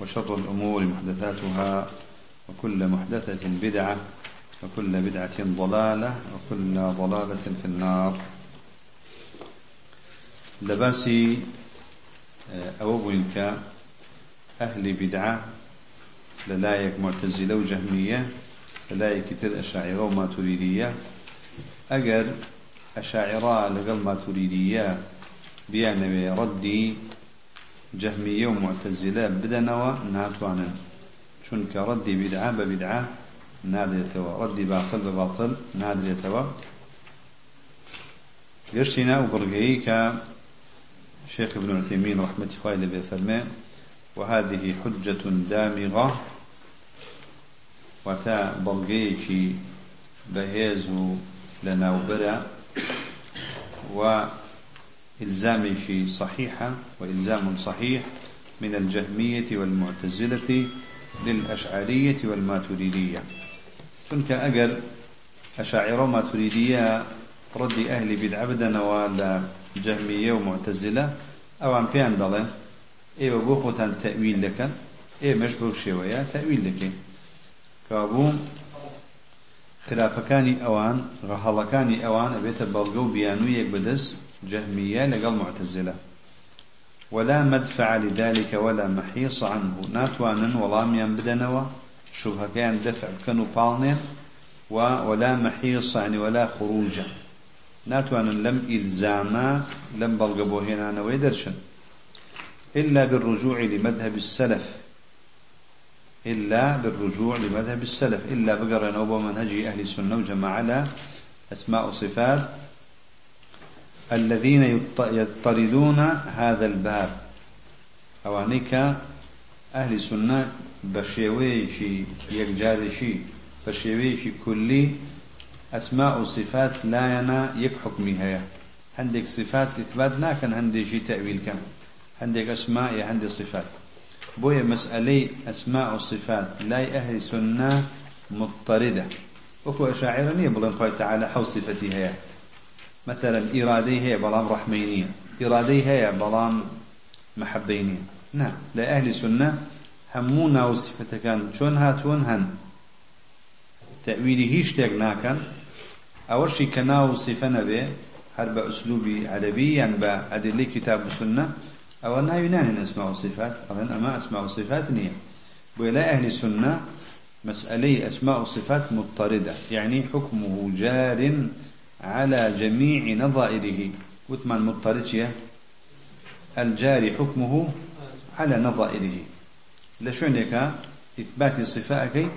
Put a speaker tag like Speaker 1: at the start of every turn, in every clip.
Speaker 1: وشر الأمور محدثاتها وكل محدثة بدعة وكل بدعة ضلالة وكل ضلالة في النار. لباسي آه، أوبنك أهل بدعة للايك معتزلة وجهمية للايك كثير أشاعرة وما تريدية أجر أشاعرة لقل ما تريدية بيعني ردي جهمية ومعتزلة بدنوا ناتوانا. شنك ردي بدعة ببدعة نادر يتوا ردي باطل بباطل نادر يتوا قرشنا وبرقعي شيخ ابن عثيمين رحمة الله بفرماء وهذه حجة دامغة. وتا بلغيكي بهيزو لنا وبرا و إلزام في صحيحة وإلزام صحيح من الجهمية والمعتزلة للأشعرية والماتريدية. تنك أجر أشاعر ماتريدية ردي أهل بدع بدنا ولا جهمية ومعتزلة أو عن بيان ضله إيه بوخوتان تأويل لك؟ إيه مشبه شوية تأويل لك. كابو خلافكاني أوان غهلكاني أوان أبيت بلغو بيانو يك بدس. جهمية لقل معتزلة. ولا مدفع لذلك ولا محيص عنه. ناتوانا ولام ينبدنوا شبه كان دفع كانوا بالنين ولا محيص يعني ولا خروج. ناتوانا لم إلزاما. لم بلغبو هنا نويدرشن إلا بالرجوع لمذهب السلف. إلا بالرجوع لمذهب السلف. إلا بقرن أو منهج أهل السنة وجمع على أسماء وصفات. الذين يضطردون هذا الباب. أوانيك أهل سنة بشيويشي يكجارشي بشيويشي كلي أسماء وصفات لا ينا يك حكمها عندك صفات إثبات كان عندي شي تأويل كان. عندك أسماء عندي صفات. بويا مسألة أسماء وصفات لا أهل سنة مضطردة. وكو أشاعرني بلن تعالى حو صفتها مثلا إرادي هي بلام رحمينية إرادي هي بلام محبينية. نعم لأهل سنة همونا وصفة كان شون هاتون هن؟ تأويلي هيش تيقناكن أول شي كناو صفة نبي هرب أسلوبي عربي يعني بأدلة كتاب السنة أو أنها ينان أسماء وصفات أولا أما أسماء وصفات نية. ولا أهل السنة مسألة أسماء وصفات مضطردة يعني حكمه جار على جميع نظائره. وثمان مضطرد الجاري حكمه على نظائره. لشونك إثبات صفائك.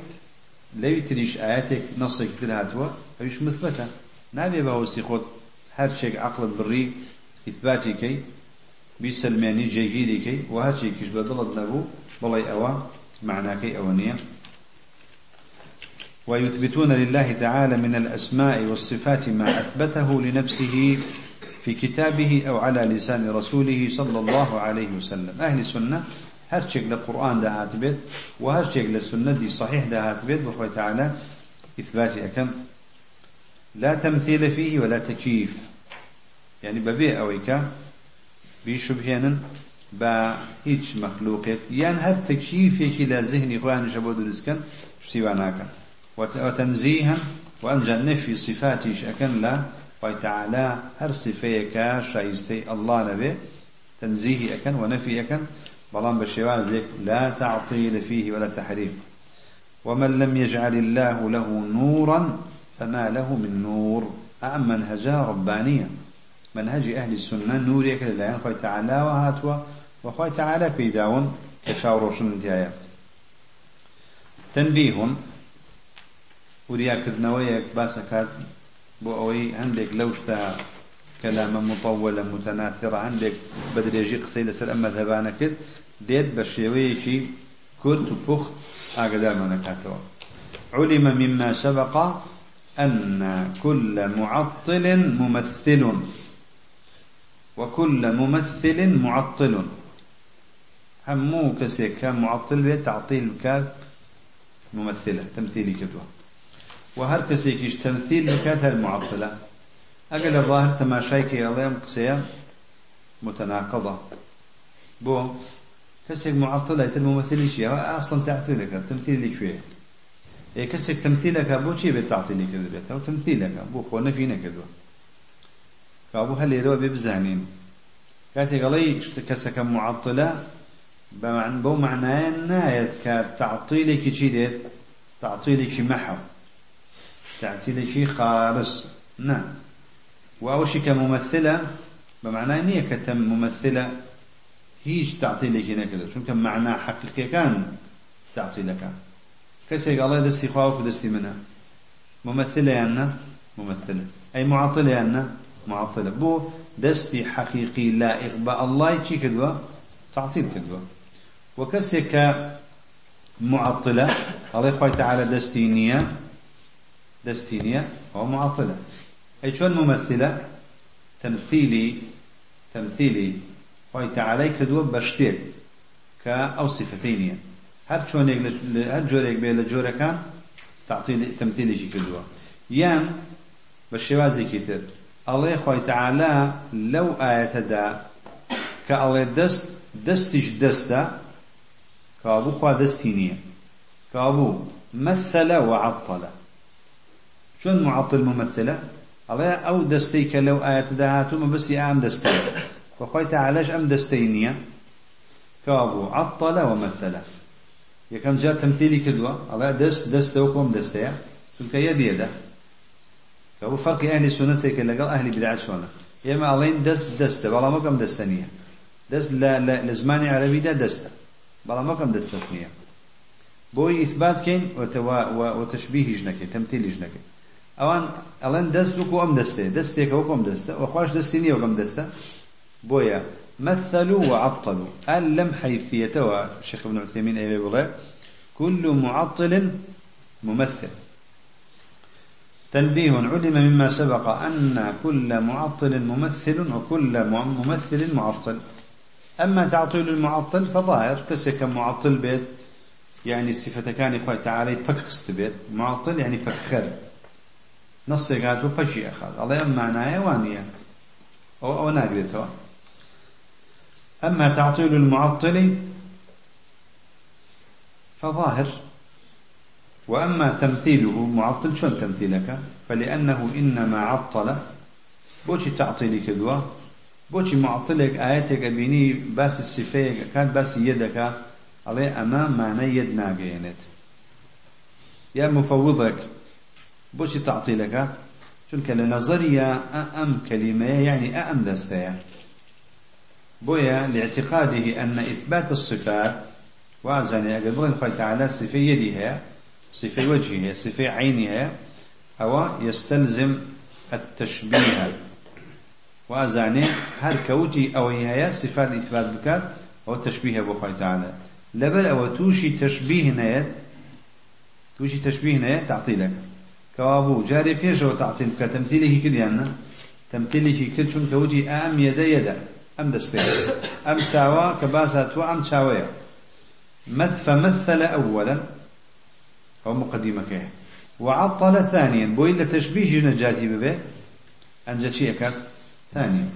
Speaker 1: لا يتريش آياتك نصك ثلاثة أيش مثبتة. نابي بهو سيخوت هر شيء عقل بري. إثباتك بسلماني جيجيريك وهر شيء كش بدلت نبو. بلاي أوا معناك أوانية. ويثبتون لله تعالى من الأسماء والصفات ما أثبته لنفسه في كتابه أو على لسان رسوله صلى الله عليه وسلم. أهل السنة هر شيء للقرآن دهات بيت وهر شيء للسنة دي صحيح دهات بيت بخوة تعالى إثبات أكم لا تمثيل فيه ولا تكييف. يعني ببيع أويك بشبهنا با هیچ مخلوقك يعني هر تكييف لا ذهني خوان شبود رزقا شتيواناكا وتنزيها وأنجل نفي صفاته شأكن لا وتعالى هر صفيك شايستي الله نبي. تنزيه أكن ونفي أكن. بلان بشواز لا تعطيل فيه ولا تحريف ومن لم يجعل الله له نورا فما له من نور. أم منهجا ربانيا منهج أهل السنة نور يكل الله خوي تعالى وهاتوا وخوي تعالى في داون انتهايا تنبيه وریاکردنەوەیەک باسەکات بۆ ئەوەی هەندێک لەو شتا کەلامە مطولە متەناتڕە هەندێک بە درێژی قسەی لەسەر ئەم مەذهبانە کرد ديت بشيويشي كرت بخت أقدر منكاتوا علم مما سبق أن كل معطل ممثل. وكل ممثل معطل. همو كسيك معطل بيت تعطيل بكات ممثلة تمثيلي كدوة وهر كسيكيش تمثيل بكات المعطلة أقل الظاهر تماشايكي الله قسيا متناقضة بو كسيك معطلة الممثلي شيء أصلا تعطيلك تمثيلي شوية إيه كسيك تمثيلك بو شي بتعطيلي كذا أو تمثيلك بو خو نفينا كذا كابو هل يروا ببزانين كاتي غلي كسك معطلة بمعنى بو معناه نايت كتعطيلك شي ديت تعطيلك محو تعطيلك شي خالص. نعم. وأوشي كممثلة بمعنى إني كتم ممثلة هيج تعطيلك نكذا شو كم معنى حقيقي كان تعطيلك كسي قال الله دستي خواوك ودستي منها. ممثلة يعني ممثلة. أي معطلة يعني معطلة. بو دستي حقيقي لائق بالله يجي كدوة؟ تعطيل كدوة. وكسك معطلة الله تعالى دستينية دستينية هو معطلة أي شون ممثلة تمثيلي تمثيلي خوي تعالى كدوة بشتير كأو صفتين هر شونك هر جورك بين جوركان تعطيل تمثيلي شي كدوة يام بشوازي كتير الله خوي تعالى لو آية دا كالله دست دستش دستا كابو خوا دستينية كابو مثل وعطل شون معطل ممثلة؟ الله أو دستيك لو آية دهاتو ما بس أم دستي وخوي تعالى أم دستينية كابو عطل ومثل يكم جاء تمثيلي كدوة الله دست دست وكم دستيا تلك يد يده كابو فرق أهل السنة سيكل لقال أهل بدعة شونه يما ألين دست دست والله ما كم دستنية دست لا لا لزماني عربي ده دسته بلا ما كم دستنية بوي إثبات كين وتشبيه جنكي تمثيل جنكي الان دست وكو ام دسته دستك وكو ام دسته وخواش دستيني وكم دسته بويا مثلوا وعطلوا ألم حيثيته وشيخ ابن عثيمين أيبي بغير كل معطل ممثل. تنبيه علم مما سبق أن كل معطل ممثل وكل ممثل معطل. أما تعطيل المعطل فظاهر كسك معطل بيت يعني الصفة كان يقول تعالى فكخست بيت معطل يعني فكخر نص قالوا فشي أخذ الله أما معناه وانية أو أو ناقرته أما تعطيل المعطل فظاهر. وأما تمثيله معطل شون تمثيلك؟ فلأنه إنما عطل. بوشي تعطيلي كدوة بوشي معطلك آياتك أبيني باس السفيك كان باس يدك عليه أمام معنى يد ناقينت يا مفوضك. بوشي تعطيلك چونك لنظرية أم كلمة يعني أم دستيا بويا لاعتقاده أن إثبات الصفات وازاني أقل بغن خوي تعالى صفة يدها صفة وجهها صفة عينها أو يستلزم التشبيه وازاني هر كوتي أو هي صفات إثبات بكات أو تشبيه أبو خوي تعالى لبل أو توشي تشبيه نيت توشي تشبيه نيت تعطيلك كوابو جاري بيشو تعطيل كتمثيله كليانا تمثيله كل شون كوجي أم يدا يدا أم دستين أم شاوا كباسات وأم شاوية. فمثل أولا. أو مقدمة كيه وعطل ثانيا. بويل تشبيه جنجاتي ببه. أنجا شيئك ثانيا.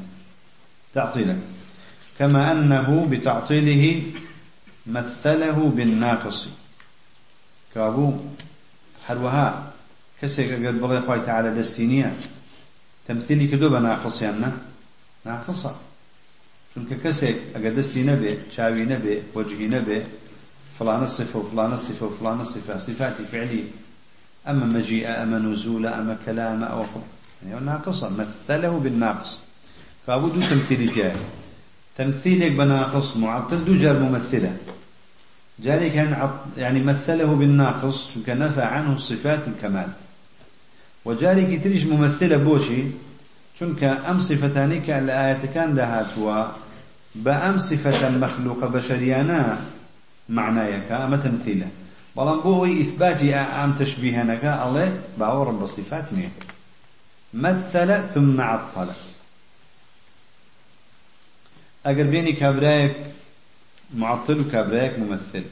Speaker 1: تعطيلا كما أنه بتعطيله مثله بالناقص. كابو كسيك قد بغي خوي تعالى دستينية تمثيلي كدو بناقص يعني ناقصة چونك كسيك أقد دستي نبي شاوي نبي وجهي نبي فلان الصفة وفلان الصفة وفلان الصفة صفات فعلي أما مجيء أما نزول أما كلام أو يعني ناقصة مثله بالناقص. فأبو دو تمثيلي تياه تمثيلك بناقص معطل دو جار ممثلة جاري كان يعني مثله بالناقص كان نفى عنه صفات الكمال وجاري تريش ممثلة بوشي چونك أم صفتاني كان لآية كان دهاتوا بأم صفة مخلوق بشريانا معنايك أما تمثيله. ئیثباتی ئام تشبیهەنەکە ئەڵێ باوەڕم بە صفات نییە مثل ثم عطل. ئەگەر بینی کابرایەک معطل کابرایەک ممثل.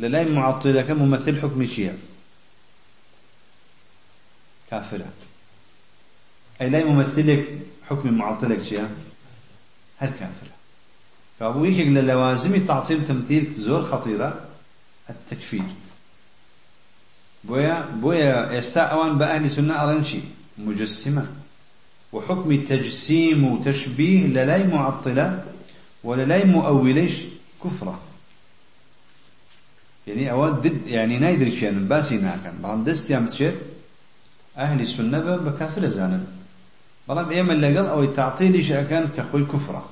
Speaker 1: لە لای معطلەکە ممثل حکمی چییە كافرة. أي لا ممثلك حكم معطلك شيئا. هل كافرة؟ فأبو يكيك للوازم تعطيل تمثيل زور خطيرة؟ التكفير. بويا بويا يستأوان بأهل سنة أرنشي مجسمة. وحكم التجسيم وتشبيه للاي معطلة وللاي مؤوليش كفرة. يعني أواد ضد يعني نايدر شيئا باسي ناكن. بلان دست يام أهل السنة بكافر زانن بلان إيما قال أو تعطيلي شأكان كخوي كفرة.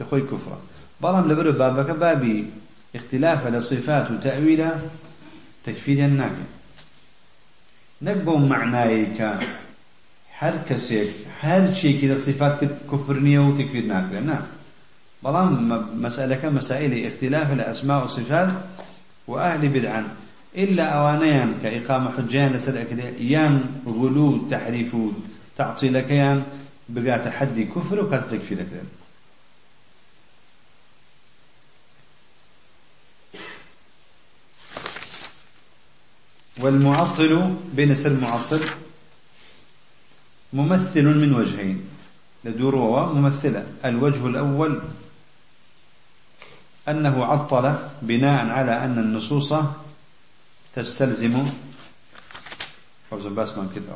Speaker 1: كخوي كفرة. بلان لبرو بابك بابي اختلاف لصفات وتأويلها تكفير الناقل نقبو معنايك هر كسيك هر شيء كده صفات كفرنية وتكفير ناقل نعم بلان مسألة مسائل اختلاف الأسماء والصفات وأهل بدعا إلا أوانيان كإقامة حجان لسر يان غلو تحريف تعطيل كيان بقى تحدي كفر وقد تكفير كده والمعطل بين سر المعطل ممثل من وجهين. لدور ممثلة الوجه الأول أنه عطل بناء على أن النصوص تستلزم حوزن من كده.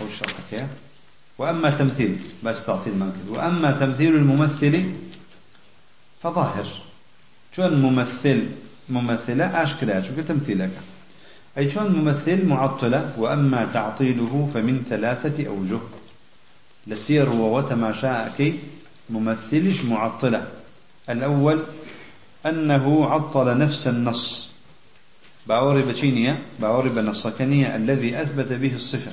Speaker 1: أو الشرح وأما تمثيل بس تعطيل كده. وأما تمثيل الممثل فظاهر. شو ممثل ممثلة أشكلها؟ شو تمثيلك. أي شون ممثل معطلة؟ وأما تعطيله فمن ثلاثة أوجه. لسير وتماشاء ممثلش معطلة. الأول أنه عطل نفس النص. باوري بشينية باوري بنصكنية الذي أثبت به الصفة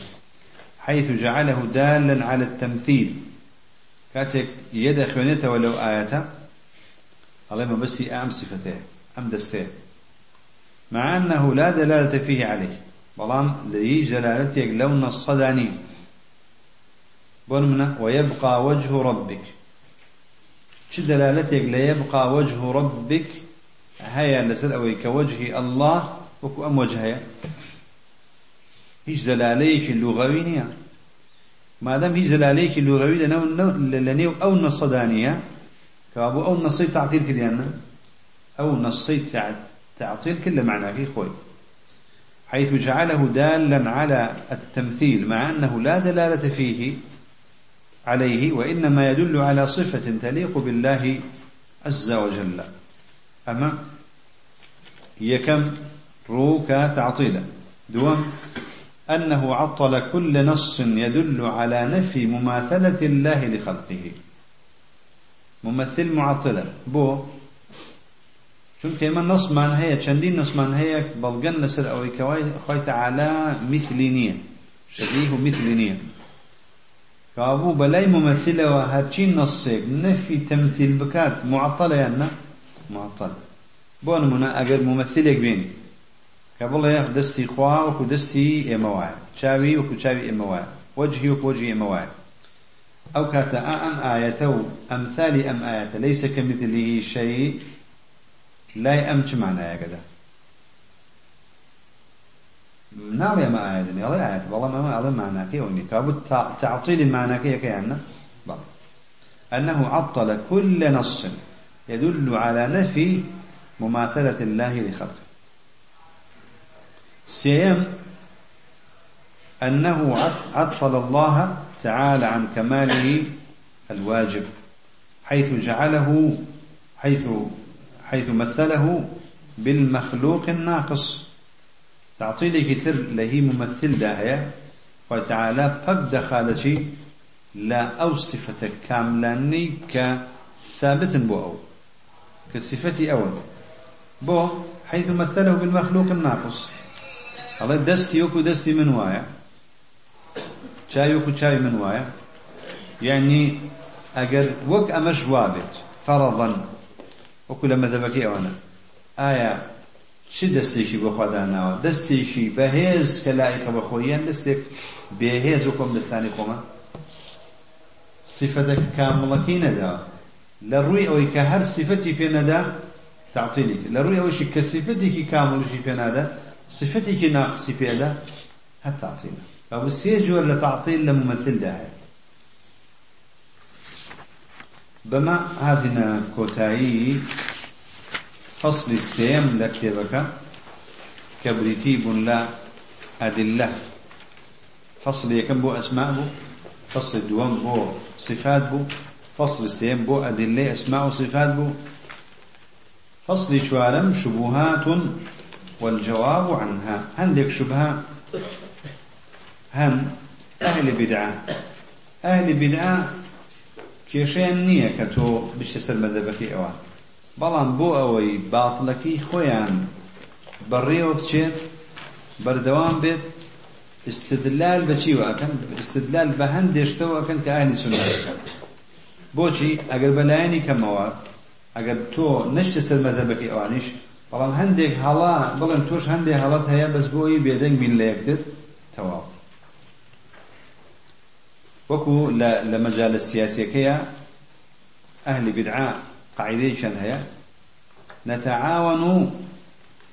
Speaker 1: حيث جعله دالا على التمثيل. كاتك يد خيونته ولو آية الله ما بس أم صفته أم دسته. مع أنه لا دلالة فيه عليه بلان لي جلالتك لون الصداني بنمنا ويبقى وجه ربك. شو دلالتك ليبقى وجه ربك؟ هيا لسر أوي كوجه الله وكو أم وجهها هيج دلاليك اللغوية ما دام هيج دلاليك اللغوية لنيو أو نصدانية كابو أو نصي تعطيل كديانا أو نصي تعطيل تعطيل كل معنى في خوي حيث جعله دالا على التمثيل مع أنه لا دلالة فيه عليه وإنما يدل على صفة تليق بالله عز وجل. أما يكم روكا تعطيلا. دوام أنه عطل كل نص يدل على نفي مماثلة الله لخلقه. ممثل معطلة بو چونکە ئێمە نەسمان هەیە چەندین نەسمان هەیە بەڵگەن لەسەر ئەوەی کەوای خۆی تەعالا مثلی نییە. شەبیه و مثلی نییە. کابوو بەلای ممثلەوە هەرچی نەسێک نەفی تەمثیل بکات معطلە یان نە معطل. بۆ نمونە ئەگەر ممثلێک بینی. بڵێ دەستی خوا وەکو دەستی ئێمە وایە چاوی وەکو چاوی ئێمە وایە وجهی وەکو وجهی ئێمە وایە ئەو کاتە ئەم ئاەتە و ئەمثالی ئەم ئاەتە لەیس کەمثله شەیء لا چ معنى كذا ناڵێ ئەمە ئاەتنی ئەڵێ ئاەت بەڵام ئەمە ئەڵێ معناکەیەوەنی کابوت تعطيل معناكي كأنه بل أنه عطل كل نص يدل على نفي مماثلة الله لخلقه سيم أنه عطل الله تعالى عن كماله الواجب حيث جعله حيث حيث مثله بالمخلوق الناقص. تعطيلي كتر لهي ممثل داهية وتعالى فقد خالتي لا أو صفة كاملاني كثابت بو أو كصفة أول بو حيث مثله بالمخلوق الناقص. الله دستي يوكو دستي من وايا شاي يوكو شاي من وايا يعني ئەگەر وەک ئەمە ژوابێت فەڕەڵەن وەکو لە مەدەبەکەی ئەوانە ئایا چ دەستێکی بۆ خۆداناوە دەستێکی بەهێز کە لایقە بەخۆیان دەستێک بێهێز و کۆم دەستانی خۆمە؟ صفەتە کامڵەکەی نەداوە لە ڕووی ئەوەی کە هەر صفەتی پێ نەدا تعطیلی لە ڕووی ئەوەشی کە صفەتێکی کامڵشی پێ نادا هەر تعطیلە ئەو سێ جۆر لە تعطیل لە ممثلدا هەیە بما هاتنا كوتاي فصل السيم لكتبك كبريتي بن لا أدلة. فصل يكن بو أسماء بو؟ فصل الدوام بو صفات بو. فصل السيم بو أدلة أسماء وصفات بو. فصل شوارم شبهات والجواب عنها. عندك شبهة هن أهل بدعة. أهل بدعة کێشەیان نییە کە تۆ بشتە سەر مەدەبەکەی ئەوان بەڵام بۆ ئەوەی باتڵەکەی خۆیان بەڕێوە بچێت بەردەوام بێت استدلال بەچیوە ئەەکەن استدلال بە هەندێشتەوە ئەەکەن کە ئاهلی سنەکەن بۆچی؟ ئەگەر بەلایەنی کەمەوە ئەگەر تۆ نشتە سەر مەدەبەکەی ئەوانیش بەڵام هەندێک هەڵا بڵێن تۆش هەندێک هەڵەت هەیە بەس بۆی بێدەنگ بین لە یەکتر تەواو وەکو لە مەجال سیاسیەکەیە ئەهلی بدعا قاعدەیەکیان هەیە نتعاون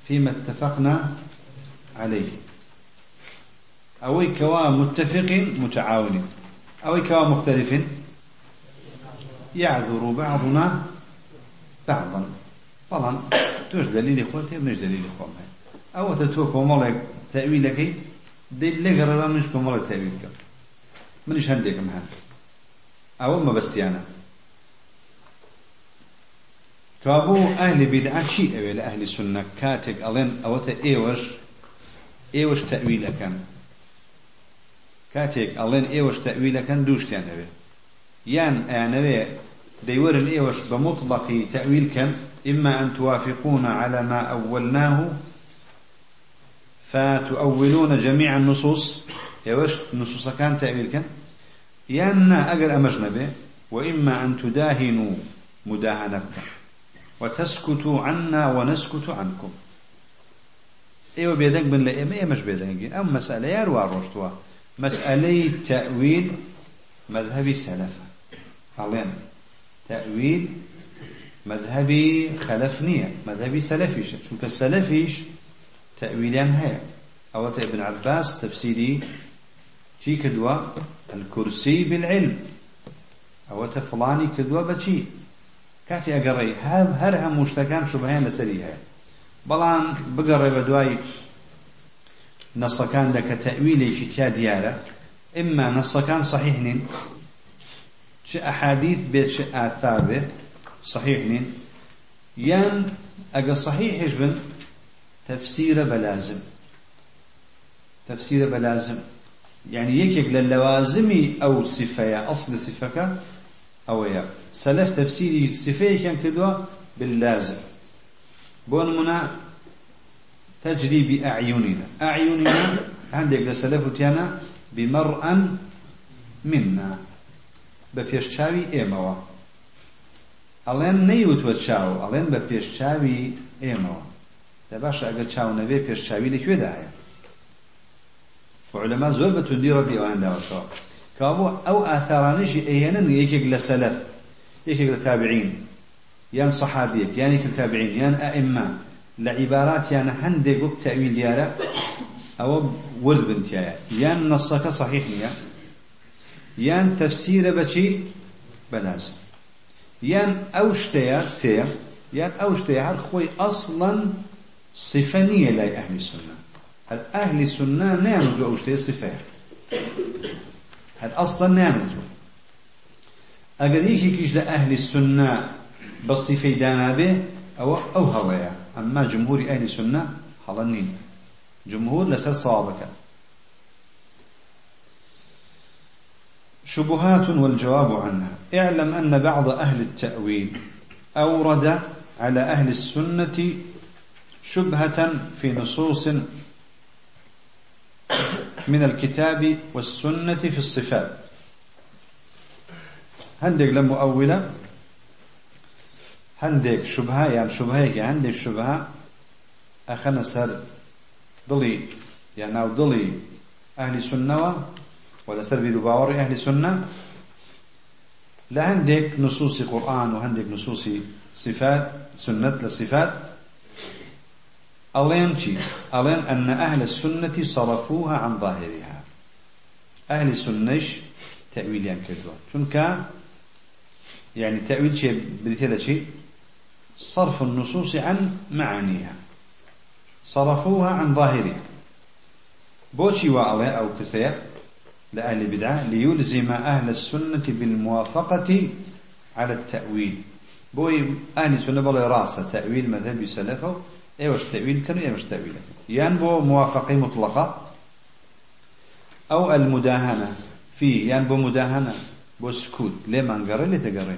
Speaker 1: فيما اتفقنا عليه أوي كوا متفق متعاون أوي كوا مختلف يعذر بعضنا بعضا طبعا توش دليل إخوتي مش دليل إخوتي أو تتوكو مالك تأويلك دليل لك مش كمالك تأويلك منش هەندێکم هەن ئەوە مەبەستیانە. کابوو ئەهلی بیدعا چی ئەوێ لە ئەهلی سنە؟ کاتێک ئەڵێن ئەوەتە ئێوەش ئێوەش تەویلەکەن کاتێک ئەڵێن ئێوەش تەویلەکەن دووشتیان ئەوێ. یان ئەیانەوێ دەیوەرن ئێوەش بە مطلقی تەویلکەن إما أن توافقون على ما أولناه فتؤولون جميع النصوص. يوش نصوص كان تأويل كان؟ يانا أجر أمجنا به وإما أن تداهنوا مداهنتك وتسكتوا عنا ونسكت عنكم. إيوه بيدنك بن لا إيه مش بيدنك أم مسألة يا روى رشتوا مسألة تأويل مذهبي سلف. علين تأويل مذهبي خلفنية مذهبي سلفيش شو كالسلفيش تأويلان هي أو ابن عباس تفسيري چی کردووە؟ الكرسي بالعلم. تە فڵانی کردووە بەچی کاتی ئەگەڕێی هەر هەموو شتەکان شوبهیان لەسەری هەیە. بەڵام بگەڕێ بە دوای نەسەکان لە کە تەویلێکی تیا دیارە. ئما نەسەکان صحیح نین. چه ئەحادیث بێت. چه ئاثار بێت صحیح نین یان ئەگە صحیحش بن؟ تفسير بلازم. تفسير بلازم. يعني يكيك للوازمي أو صفة أصل صفك أو يا. سلف تفسيري صفة كان كدوا باللازم. بون منا تجري بأعيننا أعيننا عندك لسلف تيانا بمرأ منا. بپێشچاوی ئێمەوە ئەڵێن نەیوتوە چاو ئەڵێن بە پێشچاوی ئێمەوە. دە باشە ئەگەر چاو نەبێ پێشچاوی لەکوێدا هەیە؟ وعلماء زۆر بە توندی ڕەبی ئەوان داوەتەوە. کابوو ئەو ئاثارانشی ئەهێنن یەکێک لە سەلەف یەکێک لە تابعین. یان صحابیەک یان یەکێک تابعین یان ئەئمە. لە عیباراتیانە هەندێک وەک تەویل دیارە ئەوە ورد بنتیایە. یان نەسەکە صحیح نییە یان تەفسیرە بەچی بەلازم شتەیە سێ یان ئەو شتەیە هەر خۆی ئەسڵەن صفە نییە لای ئەهلی سنە هل أهل السنة نعمل أوشتي صفة هل أصلا نعمل أقل يكي كيش لأهل السنة بالصفة دانا به أو أو هوايا أما جمهور أهل السنة حلنين جمهور لسر صوابك شبهات والجواب عنها. اعلم أن بعض أهل التأويل أورد على أهل السنة شبهة في نصوص من الكتاب والسنة في الصفات. هندق لم مؤولة هندق شبهة يعني شبهة هندق شبهة أخنا سر ضلي يعني أو ضلي أهل سنة ولا سر باور أهل سنة لهندك نصوص قرآن وهندك نصوص صفات سنة للصفات. ألين شي ألين أن أهل السنة صرفوها عن ظاهرها. أهل السنة تأويل يعني كذبا شنك يعني تأويل شيء بريتلا شيء. صرف النصوص عن معانيها. صرفوها عن ظاهرها. بوشي وعلي أو كسيا. لأهل البدعة ليلزم أهل السنة بالموافقة على التأويل. بوي أهل السنة بلا راسة تأويل مذهب سلفه إيوش تأويل كانوا إيوش تأويل. يعني بو موافقة مطلقة أو المداهنة فيه يعني بو مداهنة بو سكوت. لما نقرأ لتقرأ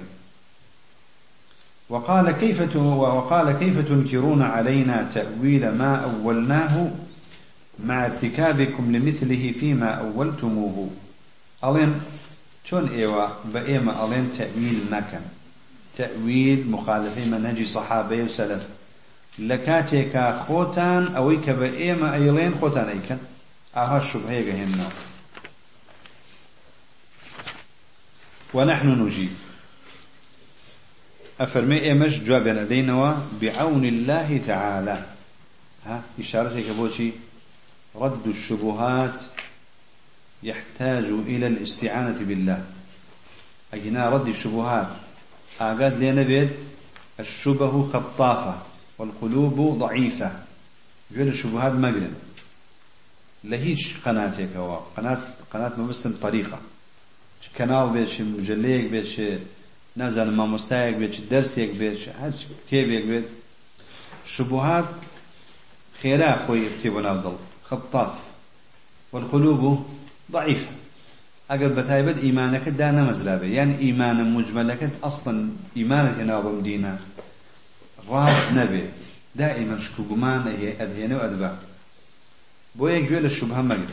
Speaker 1: وقال كيف وقال كيف تنكرون علينا تأويل ما أولناه؟ مع ارتكابكم لمثله فيما أولتموه. ألين شون إيوا بإيما ألين تأويل نكم تأويل مخالفين منهج صحابة وسلف لكاتيكا خوتان أويك بإيما أيلين خوتان أيكن أها الشبهة هنا ونحن نجيب. أفرمي إيمش جواب لدينا بعون الله تعالى ها إشارة كبوشي رد الشبهات يحتاج إلى الاستعانة بالله. أجنا رد الشبهات. أقاد لنا بيد الشبه خطافة والقلوب ضعيفة. جل الشبهات مقرن لهيش قناتك هو قناة قناة مبسم طريقة. كنال بيش مجليك بيش نزل ما مستايق بيش درسيك بيش هاد كتابيك بيش شبهات خيرا خوي كتابنا أفضل خطاف والقلوب ضعيفة. أقل بتايبد إيمانك دانا مزلابة. يعني إيمانا مجملك أصلا إيمانك ناظم دينا. راس نبي. دائما شكوكمان أذهن وأدبا بو يقول الشبهة مقر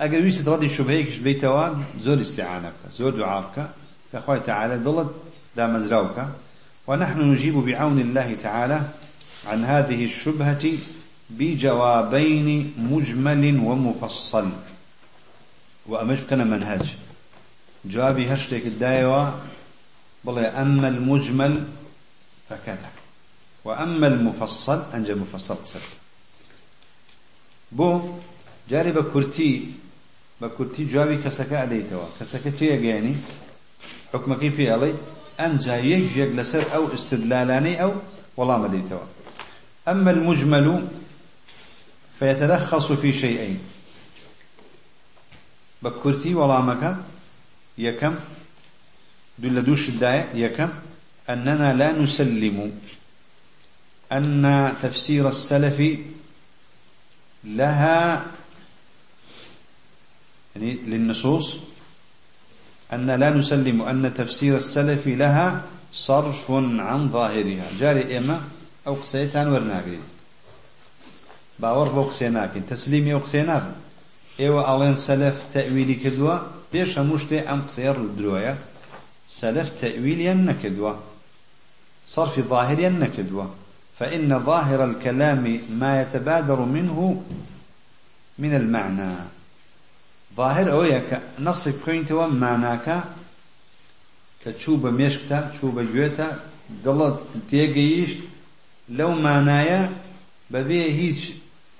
Speaker 1: أقل ويسد ردي الشبهة بيتوان زور استعانك زور دعاك كأخوة تعالى ضلت دا مزراوك. ونحن نجيب بعون الله تعالى عن هذه الشبهة بجوابين مجمل ومفصل. وأمش كان منهج. جوابي هشتك الدايوة. بل أما المجمل فكذا. وأما المفصل أنجى مفصل قصر بو جاري بكرتي بكرتي جوابي كسكا أديتوا كسكا تيا يعني حكم كيف علي أنجى يجيك لسر أو استدلالاني أو والله ما ديتوا أما المجمل فيتلخص في شيئين. بكرتي ولامك يكم دل دوش الداية يكم أننا لا نسلم. أن تفسير السلف لها يعني للنصوص أن لا نسلم أن تفسير السلف لها صرف عن ظاهرها. جاري إما أو قسيتان ورناقرين باوەڕ بۆ قسێ ناکەین. تەسلیمی ئەو قسێ نابن. ئێوە ئەڵێن سەلف تەویلی کردووە پێش هەموو شتێ ئەم قسەیە ڕدرۆیە سەلف تەویلیان نەکردووە. صرف ظاهريا نكدوة فإن ظاهر الكلام ما يتبادر منه من المعنى. ظاهر أويك نصك كوينتوا معناك كتشوب ميشكتا تشوب جويتا دلت تيجيش لو معنايا ببيه هيش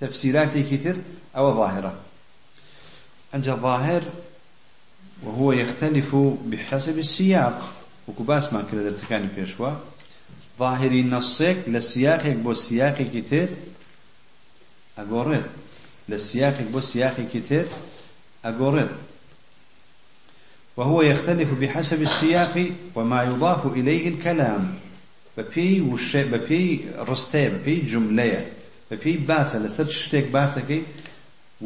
Speaker 1: تفسيراتي كتر أو ظاهرة. أنج الظاهر وهو يختلف بحسب السياق. وكباس ما كلا درسكاني بيشوا ظاهري نصيك لسياقك بو سياق كتير أقورد لسياقك بو سياق كتير أقورد وهو يختلف بحسب السياق وما يضاف إليه الكلام. ببي وش ببي رستي ببي جملة. بەپێی باسە لەسەر شتێک باسەکەی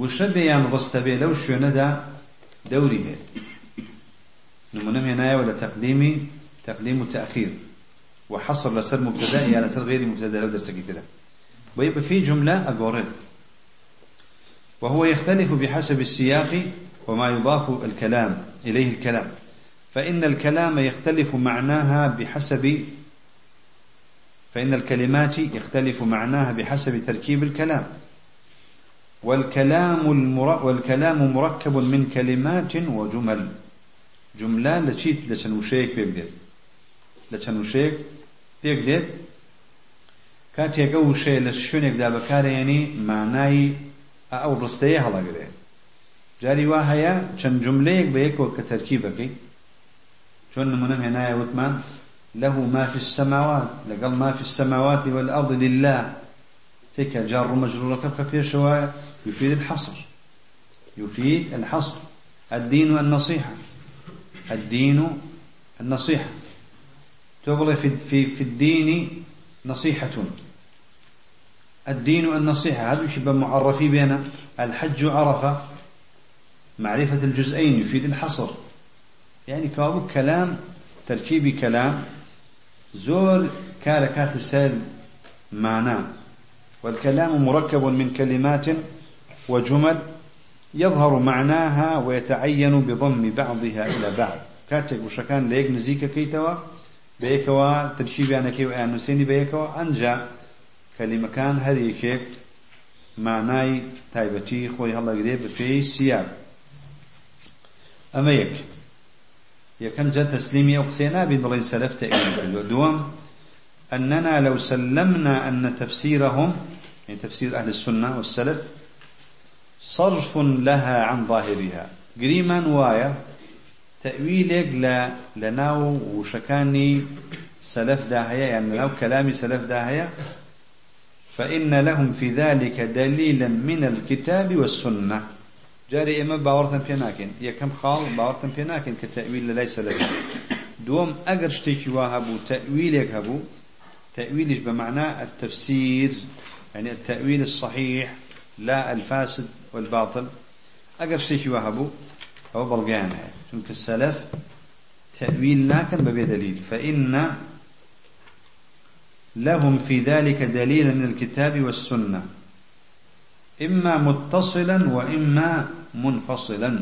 Speaker 1: وشە بێیان ڕستە بێ لەو شوێنەدا دەوری هەیە نمونە هێنایەوە لە تەقدیمی تقديم وتأخير وحصر لسر مبتدا يعني لسر غير مبتدا لو درس كده ويبقى في جملة أقورد وهو يختلف بحسب السياق وما يضاف الكلام إليه الكلام. فإن الكلام يختلف معناها بحسب فإن الكلمات يختلف معناها بحسب تركيب الكلام. والكلام المر... والكلام مركب من كلمات وجمل. جملة لشيت لشنوشيك بيقدر لشنوشيك بيقدر كاتيك أو شيء لشونك دابكار يعني معناي أو رستيه هلا قريه جاري واهيا بە یەکەوە کە تەرکیبەکەی چۆن نمونم هێنایە وتمان؟ له ما في السماوات لقال ما في السماوات والأرض لله. تلك جار مجرور كفك شواء يفيد الحصر. يفيد الحصر. الدين النصيحة الدين النصيحة تقول في في في الدين نصيحة. الدين النصيحة هذا شبه معرفي بين الحج عرفة معرفة الجزئين يفيد الحصر. يعني كلام تركيبي كلام. زور كاركات السيل معناه. والكلام مركب من كلمات وجمل يظهر معناها ويتعين بضم بعضها إلى بعض. كاتك وشكان ليك نزيك كيتوا بيكوا ترشيبي أنا كيو أنسيني بيكوا أنجا كلمة كان هريكيك معناي تايبتي خوي هلا قريب في سياق. أما يك. يكم جاء تسليمي أقسينا بين بلين سلف تأويل دوام أننا لو سلمنا أن تفسيرهم يعني تفسير أهل السنة والسلف صرف لها عن ظاهرها. قريما وايا تأويلك لناو وشكاني سلف داهية يعني لو كلامي سلف داهية. فإن لهم في ذلك دليلا من الكتاب والسنة. جاري إما باورتن يا كم خال باورتن بيناكن كتأويل ليس له دوم أجر شتيك وهبو تأويلك هبو. تأويلش بمعنى التفسير يعني التأويل الصحيح لا الفاسد والباطل. أجر شتيك وهبو أو بلغان هاي. چونك السلف تأويل ناكن ببي دليل. فإن لهم في ذلك دليلا من الكتاب والسنة. إما متصلا وإما منفصلا.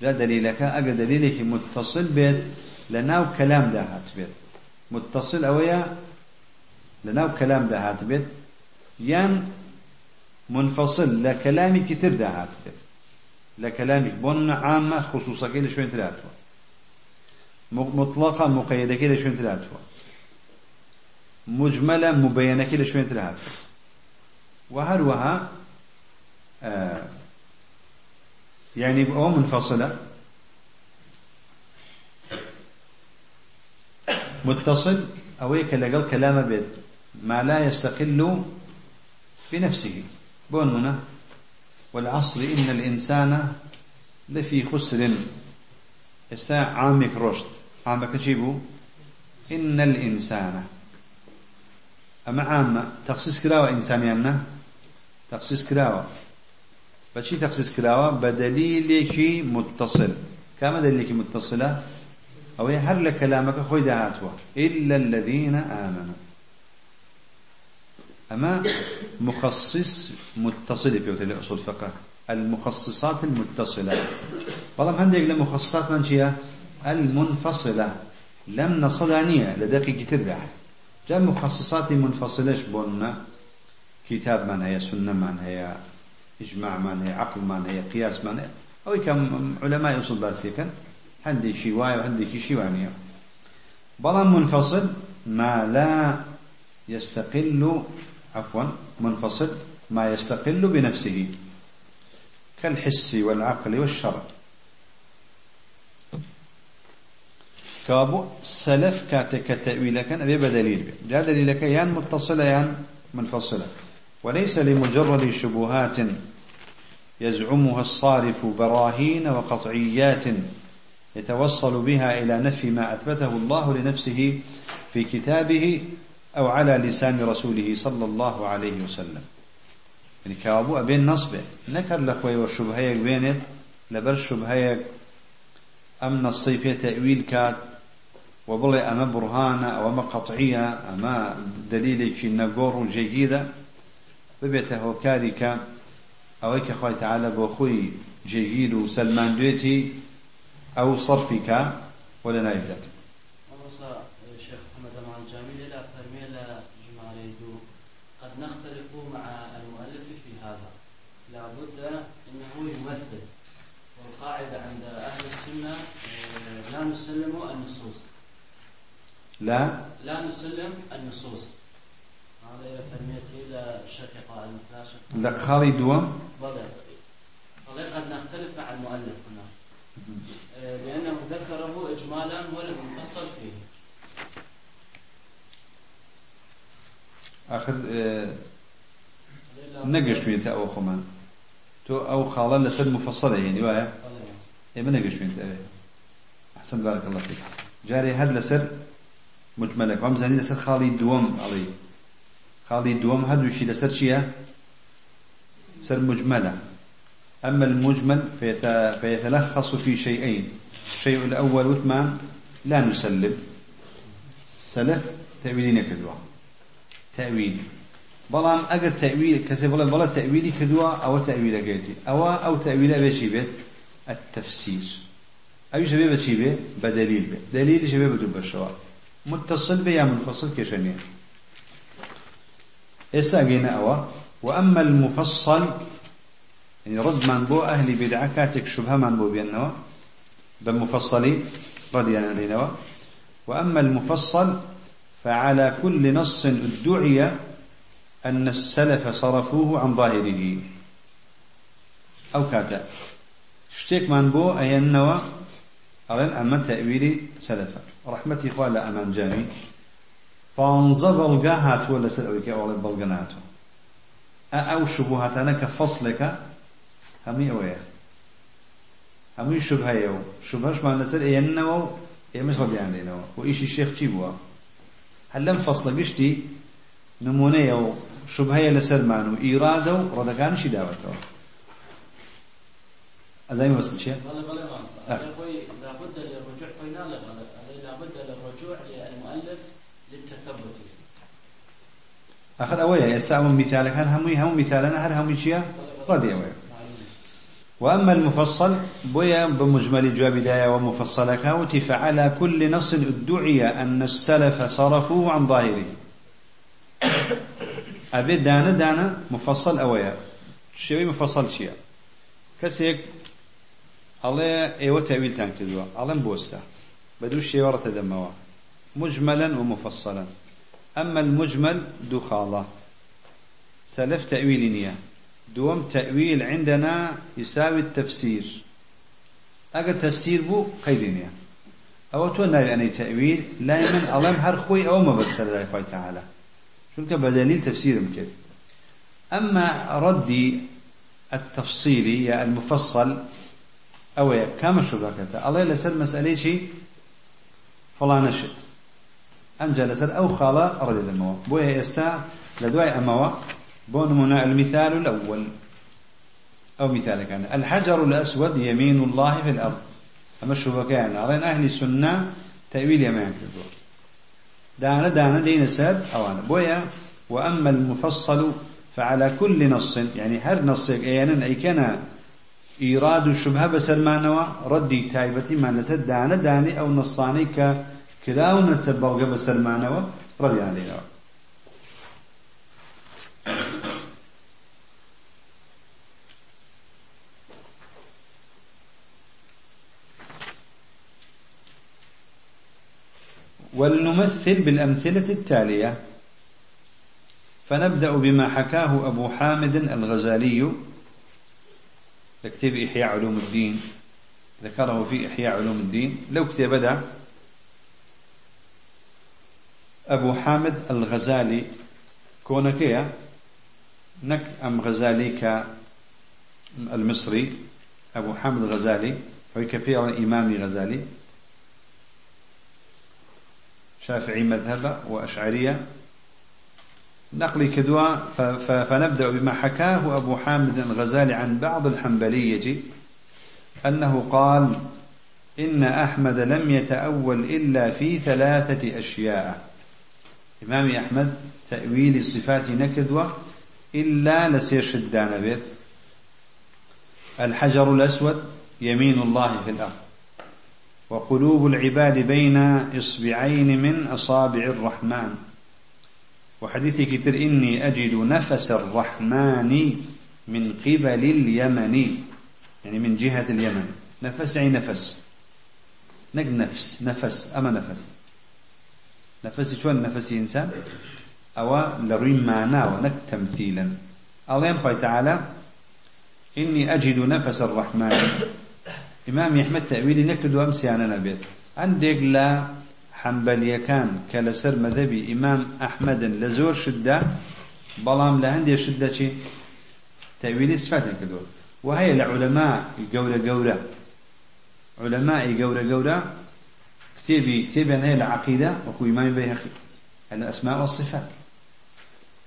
Speaker 1: لا دليلك أجا دليلك متصل بيت لناو كلام دهات بيت. متصل أويا لناو كلام دهات بيت. يان منفصل لكلامي كتير دهات بيت. لكلامك بون عامة خصوصا كده شوين ثلاثة مطلقة مقيدة كده شوين ثلاثة مجملة مبينة كده شوين ثلاثة وهروها آه يعني أو منفصلة. متصل. أو لقل كلام بيت ما لا يستقل بنفسه بوننا والعصر إن الإنسان لفي خسر. يستاع عامك رشد. عامك تجيبه إن الإنسان. أما عامة. تخصيص كراوة إنسانيانا تخصيص كراوة بشي تخصيص كراوة بدليلك متصل. كما دليلك متصلة؟ أو هر لكلامك خوي دهاتوا. إلا الذين آمنوا. أما مخصص متصل في أصول الفقه. المخصصات المتصلة. بلام هندق لمخصصات من شيء؟ المنفصلة. لم نصدانية لدقيق كتير جاء مخصصات منفصلة بولنا كتاب من هي سنة من هي. إجماع هي عقل هي قياس هي أو كم علماء أصول باسية كان هندي شي واي وهندي شي بلام منفصل ما لا يستقل عفوا منفصل ما يستقل بنفسه. كالحس والعقل والشرع. كابو سلف كاتك تأويل كان أبي بدليل. جاء دليلك يان متصلة يان منفصلة. وليس لمجرد شبهات يزعمها الصارف براهين وقطعيات يتوصل بها إلى نفي ما أثبته الله لنفسه في كتابه أو على لسان رسوله صلى الله عليه وسلم. يعني كابو أبين نصبه. نكر لخوي والشبهيك بينت لبر شبهيك أم نصيفية تأويل كات وبڵێ ئەمە برهانە ئەوەمە قەتعیە ئەمە دلیلێکی نەگۆڕ و جێگیرە ببێتە هۆکاری کە ئەوەی کە خۆی تەعالە بۆ خۆی جێگیر و سەلماندوێتی ئەو سەرفی کە
Speaker 2: لا فرمي جماليدو قد نختلف مع المؤلف في هذا. لابد أنه يمثل والقاعدة عند أهل السنة آه، لا نسلم النصوص.
Speaker 1: لا؟
Speaker 2: لا نسلم النصوص. هذا الشقيقة المتاشقة
Speaker 1: لك خالد دوم
Speaker 2: بلى قد نختلف مع المؤلف هنا. آه، لأنه ذكره إجمالا ولم يفصل فيه.
Speaker 1: آخر نقش فين أو خمان. تو أو خالا لسد مفصلة يعني وايا؟ إيه ما نقش فين أبي. أحسن بارك الله فيك. جاري هل لسر مجملك؟ وأم زاني لسر خالي دوم علي. دوم هل وشي لسر شيا؟ سر مجملة أما المجمل فيتلخص في شيئين. الشيء الأول وثمان لا نسلم. سلف تأويلين كدوا. تأويل. بلان أجر تأويل كسي بلا بلا تأويلي كدوا أو تأويل جيتي أو أو تأويل بشي بيت؟ التفسير. أو شبيه بشي بيت؟ بدليل بيت. دليل شبيه بدو بشوا متصل بيا منفصل كشنيا استاجينا أوا. وأما المفصل يعني رد من بو أهل بدعة كاتك شبهة من بو بينه بمفصلي رضي عنه وأما المفصل فعلى كل نص ادعي أن السلف صرفوه عن ظاهره. أو كاتا. شتيك من بو أي النوى أرين أما تأويلي سلفا رحمتي إخوة أمان جامي. فانظر القاهات ولا سلوك أو البلغناتو أو شبهات أنا كفصلك همي أويا همي شبهة يو شبهش ما نسر إيه النوى إيه مش رضي عندنا وإيش الشيخ تيبوا هل لم فصل قشتي نمونية وشبهية لسلمان وإرادة ردكان شي داوته أزاي ما وصل شيء؟
Speaker 2: بلى بلى ما لابد
Speaker 1: أخذ أويا يستعمل مثالك هل همي هم مثالنا هل همي شيء؟ رضي أويا وأما المفصل بويا بمجمل جواب دايا ومفصل كاوتي فعلى كل نص ادعي أن السلف صرفوه عن ظاهره. أبي دانا دانا مفصل أويا شوي مفصل شيء كسيك الله أيوه تأويل تنكدوا الله بوستا بدو الشيء ورا تدموا مجملا ومفصلا أما المجمل دو خالة سلف تأويل نية. دوم تأويل عندنا يساوي التفسير. أجا تفسير بو قيدنيا أو تونا يعني تأويل لا يمن ألم هر خوي أو ما بس الله تعالى. شو بدليل تفسير ممكن أما ردي التفصيلي يا المفصل أو شو بكتا الله لسر مسألة شيء فلان شت أم جلسر أو خالا رد الموا بويا يستا لدواء أموا بون المثال الأول. أو مثال كان. الحجر الأسود يمين الله في الأرض. أما الشبكان أرين أهل السنة تأويل يمان كذور دانا دانا دين ساد أوانا بويا. وأما المفصل فعلى كل نص. يعني هر نص أيانا أي كان إيراد الشبهة بسلمانوا. ردي تايبتي ما نسد. دانا داني أو نصاني كلاونة بلغة بسلمانوا ردي علينا ولنمثل بالأمثلة التالية. فنبدأ بما حكاه أبو حامد الغزالي. كتاب إحياء علوم الدين. ذكره في إحياء علوم الدين. لو كتب بدأ أبو حامد الغزالي. كونكيا نك أم غزالي المصري. أبو حامد الغزالي هو كفي إمامي غزالي. شافعي مذهب وأشعرية. نقلي كدوا فنبدأ بما حكاه أبو حامد الغزالي عن بعض الحنبلية. أنه قال إن أحمد لم يتأول إلا في ثلاثة أشياء. إمام أحمد تأويل الصفات نكدوة إلا لسير الدان بيت. الحجر الأسود يمين الله في الأرض. وقلوب العباد بين إصبعين من أصابع الرحمن. وحديث كتر إني أجد نفس الرحمن من قبل اليمن. يعني من جهة اليمن. نفس أي نفس؟ نق نفس. نفس. أما نفس. نفس شو نفس إنسان؟ أو لرين معنا ونك تمثيلا. الله ينخوي تعالى إني أجد نفس الرحمن. إمام أحمد تأويلي نكد أمسي أنا نبيت عندك لا حنبلية كان كالسر مذهبي إمام أحمد لزور شدة بلام لهندي شدة شي. تأويلي صفات كدو وهي العلماء جورة جورة علماء جورة جورة كتابي كتابي هي العقيدة وكو إمام بيهقي الأسماء والصفات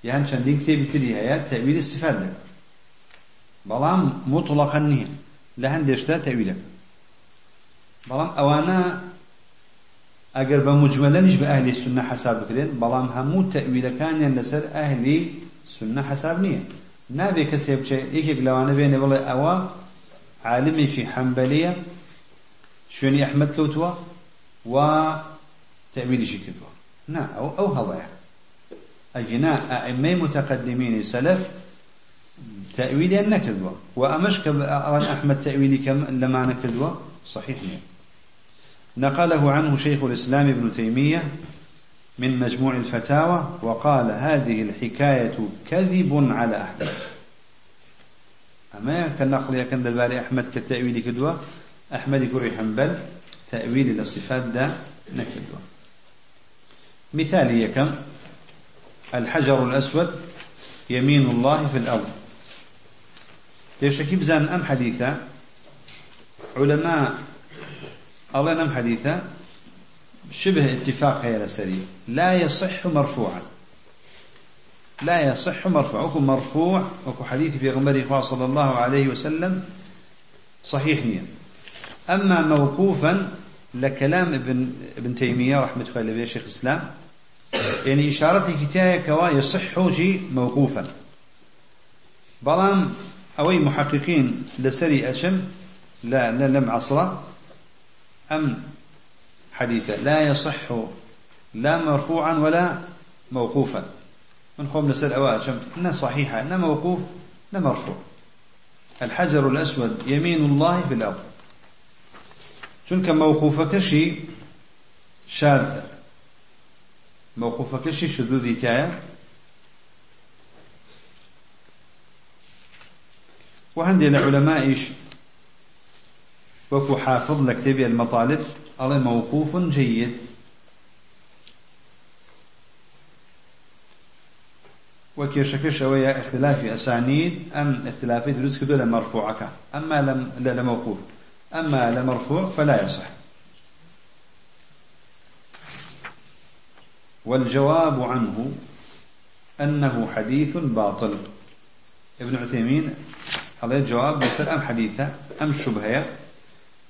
Speaker 1: يعني شندي كتابي تري هي تأويل الصفات لك. بلام مطلقا نية لهندي شتا تأويلك. بلام أوانا ئەگەر بە مجملەنیش بە ئەهلی سنە حساب بکرێن بەڵام هەموو تەویلەکانیان لەسەر ئەهلی سنە حساب نییە نابێ کەسێ بچێ یەکێک لەوانە بێنێ بڵێ ئەوە عالمێکی حەمبەلیە شوێنی ئەحمد کەوتووە و تەویلیشی کردووە نا ئەو ئەو هەڵەیە ئەجنا ئەئمەی متقدمینی سەلف تأويليا نكذبه وأمش كأران أحمد تأويلي كم لما نكذبه صحيح نيه نقله عنه شيخ الإسلام ابن تيمية من مجموع الفتاوى وقال هذه الحكاية كذب على أحمد. أما كان نقل كان دلباري أحمد كالتأويل كدوة أحمد كري حنبل تأويل الصفات دا نكدوة مثال كم؟ الحجر الأسود يمين الله في الأرض. يشكي بزان أم حديثة؟ علماء الله نم حديثة؟ شبه اتفاق هي لسري لا يصح مرفوعا. لا يصح مرفوع. وكو مرفوع وكو حديث في غمر صلى الله عليه وسلم صحيح نية. أما موقوفا لكلام ابن, ابن تيمية رحمة الله عليه شيخ الإسلام يعني إشارة كتاية كوا يصح شيء موقوفا. بلام أوي محققين لسري أشم لا لم عصره أم حديثا لا يصح لا مرفوعا ولا موقوفا. من خوم نسأل أواجم إنها صحيحة إنها موقوف لا مرفوع. الحجر الأسود يمين الله في الأرض. كشي شاذ موقوف كشي شذوذي تايا وهندي العلماء وكو حافظ لكتابي المطالب على موقوف جيد وكيشكش ويا اختلاف أسانيد أم اختلاف دروس كدو لمرفوعك أما لم لموقوف أما لمرفوع فلا يصح. والجواب عنه أنه حديث باطل. ابن عثيمين عليه الجواب بيسأل أم حديثة أم شبهة.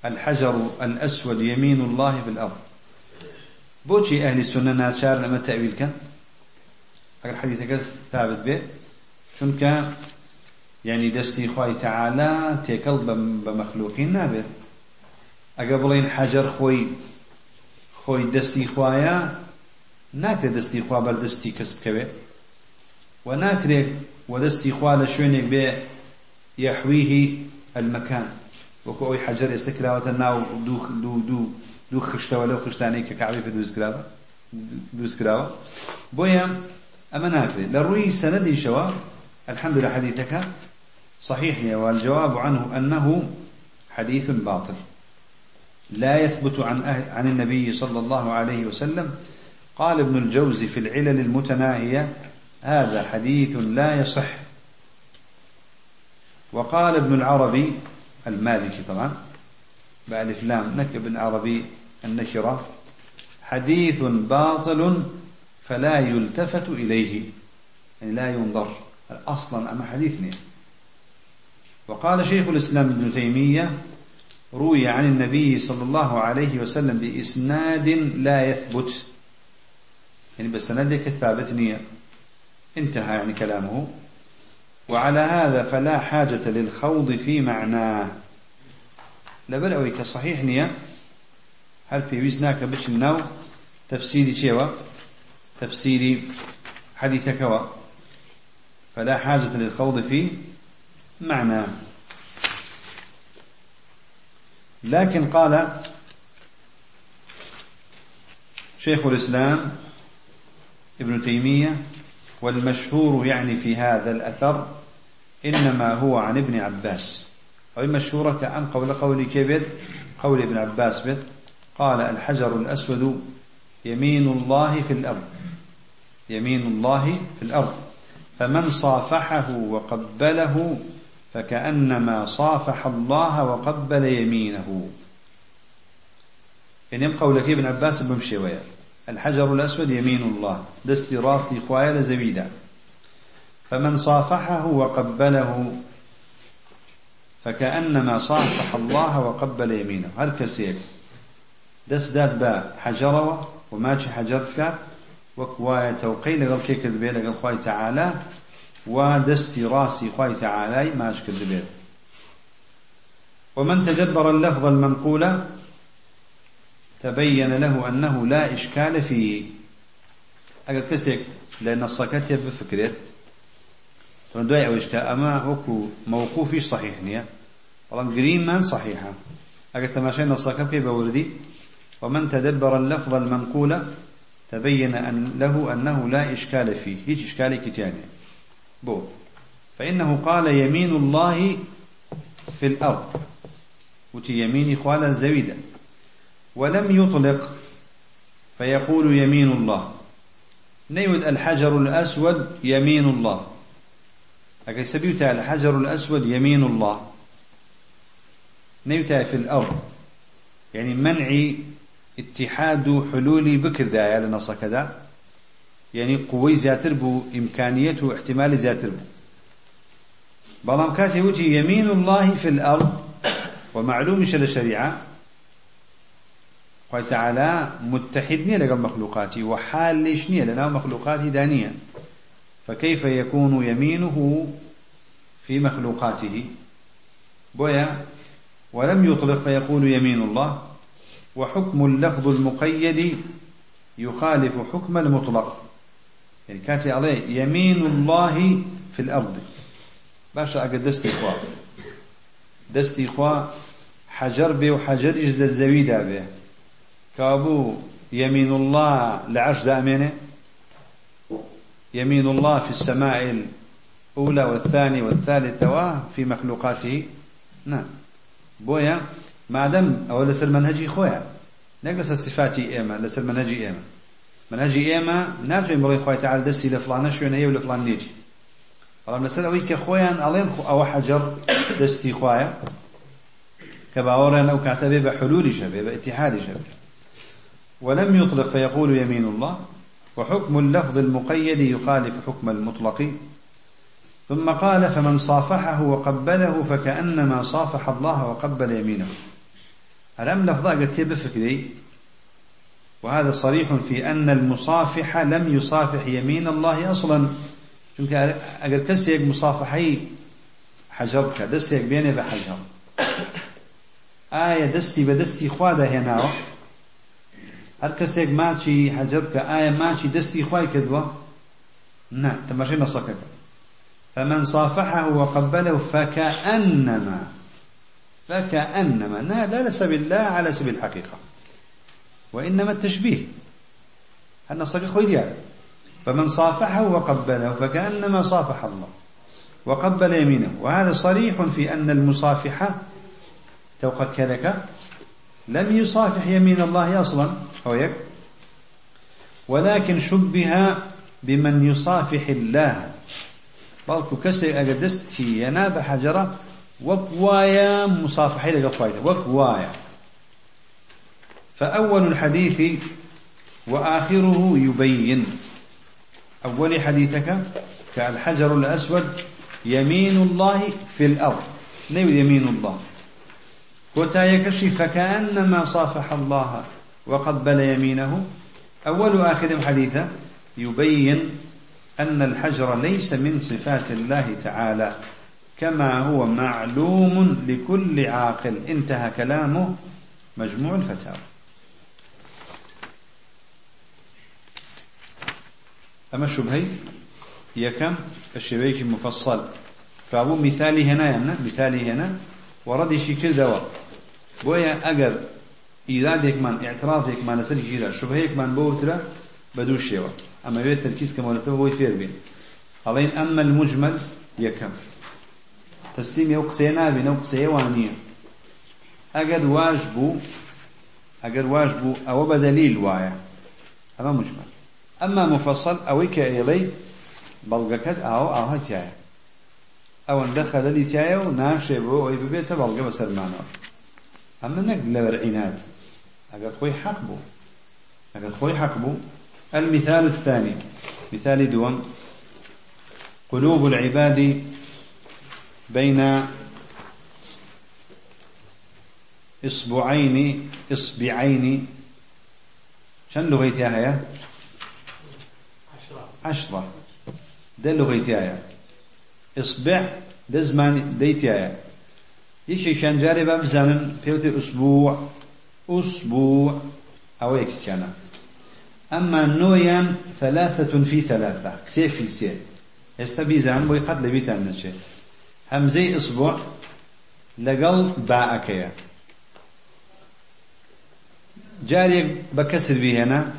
Speaker 1: الحجر الأسود يمين الله في الأرض. بوشي أهل السنة ناتشار لما تأويل كان أقل حديثك ثابت به. یعنی دەستی خی تەعالا تێکەڵ بە مەخلوقین نابێت. ئەگە بڵین حەجر خۆی خۆی دەستی خوایە ناکرێت دەستی خوا بەردەستی کەس بکەوێت. و ناکرێت و دەستی خوا لە شوێنێک بێ یحویهی المەکان وەکو ئەوی حەجر ئێستا کراوەتە ناو دوو دوو دوو دوو خشتەوە لەو خشتانەی کە کاعبی پێ دروستکراوە دروستکراوە بۆیە ئەمە ناکرێت. لە ڕووی سەنەدیشەوە الحەمدلە حەدیثەکە صحيح والجواب عنه أنه حديث باطل. لا يثبت عن أهل عن النبي صلى الله عليه وسلم قال ابن الجوزي في العلل المتناهية هذا حديث لا يصح. وقال ابن العربي المالكي طبعا بألف لام نكب عربي النكرة حديث باطل فلا يلتفت إليه يعني لا ينظر أصلا أما حديثني وقال شيخ الإسلام ابن تيمية روي عن النبي صلى الله عليه وسلم بإسناد لا يثبت. يعني بسندك الثابت نية. انتهى يعني كلامه. وعلى هذا فلا حاجة للخوض في معناه. لبل أوي كصحيح نية. هل في وزناك بش النو تفسيري شيوا؟ تفسيري حديثك فلا حاجة للخوض في معنى. لكن قال شيخ الإسلام ابن تيمية والمشهور يعني في هذا الأثر إنما هو عن ابن عباس. أو مشهورة كأن قول قول كبد قول ابن عباس بد. قال الحجر الأسود يمين الله في الأرض. يمين الله في الأرض. فمن صافحه وقبله فكأنما صافح الله وقبل يمينه. يعني يبقى لك ابن عباس بمشي ويا. الحجر الأسود يمين الله. دستي راستي خوايا لزبيدا فمن صافحه وقبله فكأنما صافح الله وقبل يمينه. هل كسيك؟ دست داد با حجروا وماشي حجرك وكوايا توقي لغل كيك البيت لغل خواي تعالى. ودستي راسي خواي تعالى ماشي كذبيت ومن تدبر اللفظ المنقول تبين له أنه لا إشكال فيه. أقل كسيك لأن الصكات بفكرة فندوي أو إشكال أما وكو موقوفي صحيح نية؟ والله قريم من صحيحة. أقل تماشين الصكات بوردي ومن تدبر اللفظ المنقول تبين أن له أنه لا إشكال فيه. هيج إشكال كتاني بو فإنه قال يمين الله في الأرض. وتي يمين إخوالا زويدا. ولم يطلق فيقول يمين الله. نيود الحجر الأسود يمين الله. أكي سبيوتا الحجر الأسود يمين الله. نيوتا في الأرض. يعني منع اتحاد حلول بكر ذا لنص كذا. يعني قوي زياتر بو إمكانيته واحتمال زياتر بو. بلام كاتي وجه يمين الله في الأرض ومعلوم شل الشريعة قال تعالى متحدني لقى مخلوقاتي وحالشني لنا مخلوقاتي دانية فكيف يكون يمينه في مخلوقاته بويا ولم يطلق فيقول يمين الله وحكم اللفظ المقيد يخالف حكم المطلق. يعني كاتي عليه يمين الله في الأرض. باشا أقد دستي إخوة. دستي إخوة حجر به وحجر يجد الزويدة به. كابو يمين الله لعرش دامنه يمين الله في السماء الأولى والثانية والثالثة في مخلوقاته. نعم. بويا مادەم ئەوە لەسەر منهجی خۆیە نەک لەسەر صفاتی ئێمە لەسەر منهجی ئێمە منهجی ئێمە ناتوانین بڵێ خۆی تعال دەستی لە فلانە شوێنە و لە فلان نیتی بەڵام لەسەر ئەوەی کە خۆیان ئەڵێن ئەوە حەجەر دەستی خوایە کە باوەڕیان ئەو کاتە بێ بە حلولی اتحادی ولم يطلق فيقول يمين الله. وحكم اللفظ المقيد يخالف حكم المطلق. ثم قال فمن صافحه وقبله فكأنما صافح الله وقبل يمينه. الأم لفظة قد بفكري؟ وهذا صريح في أن المصافح لم يصافح يمين الله أصلا. چونك أقل كسيك مصافحي حجرك دستيك بيني بحجر آية دستي بدستي خواده هنا. هر ماچی حەجەب کە ئایا ماچی دەستی خوای کردووە نه تەماشای نەسەکەکە فمن صافحه وقبله فكأنما فكأنما. لا لا لسبيل الله على سبيل الحقيقة. وإنما التشبيه أن الصديق خوي فمن صافحه وقبله فكأنما صافح الله وقبل يمينه. وهذا صريح في أن المصافحة توقع لم يصافح يمين الله أصلا أو يك ولكن شبه بمن يصافح الله. کەسێک ئەگە دەستی هێنا بە حەجەرە وەک وایە مصافحەی لەگەڵ خوایدا وەک وایە فأول الحديث وآخره يبين. أول حديثك كالحجر الأسود يمين الله في الأرض. نيو يمين الله؟ كوتا يكشي فكأنما صافح الله وقبل يمينه. أول آخر حديثة يبين أن الحجر ليس من صفات الله تعالى كما هو معلوم لكل عاقل. انتهى كلامه مجموع الفتاوى. ئەمە شوبهەی یەکەم بە شێوەیەکی مفەسەل کابوو میثالی هێنایان نە میثالی هێنا؟ وەڕەدیشی کردەوە. بۆیە ئەگەر ئیرادێکمان ئێعترافێکمان لەسەر گیرە شوبهەیەکمان بۆ وترە بە دوو شێوە. ئەمە وێت تەرکیز کەمەوەتەوە بۆی فێربین ئەڵێن ئەمە المجمل یەکەم. تەسلیم ئەو قسەیە نابێن ئەو قسەیەوان نییە. ئەگەر واش بوو ئەگەر واش بوو ئەوە بە دەلیل وایە. ئەمە مجمل. أما مفصل أويك إلي بلغكت أو أو هتيايا أو دخل لي تيايا وناشي بو أي ببيت بلغة بسر معنا أما نك لبر عناد أقل خوي حق بو. خوي حق بو. المثال الثاني. مثال دوم. قلوب العباد بين إصبعين إصبعين. شن لغيتها هي عشرة. ده لغيتها إصبع ده زمان ديتها يشي كان جاري باب زمن فيوتي أسبوع. أسبوع. أو هيك كان. أما نويا ثلاثة في ثلاثة. سي في سي يستبي زمن بوي قد لبيت النشي همزي أسبوع لقل باءكيا جاري بكسر به هنا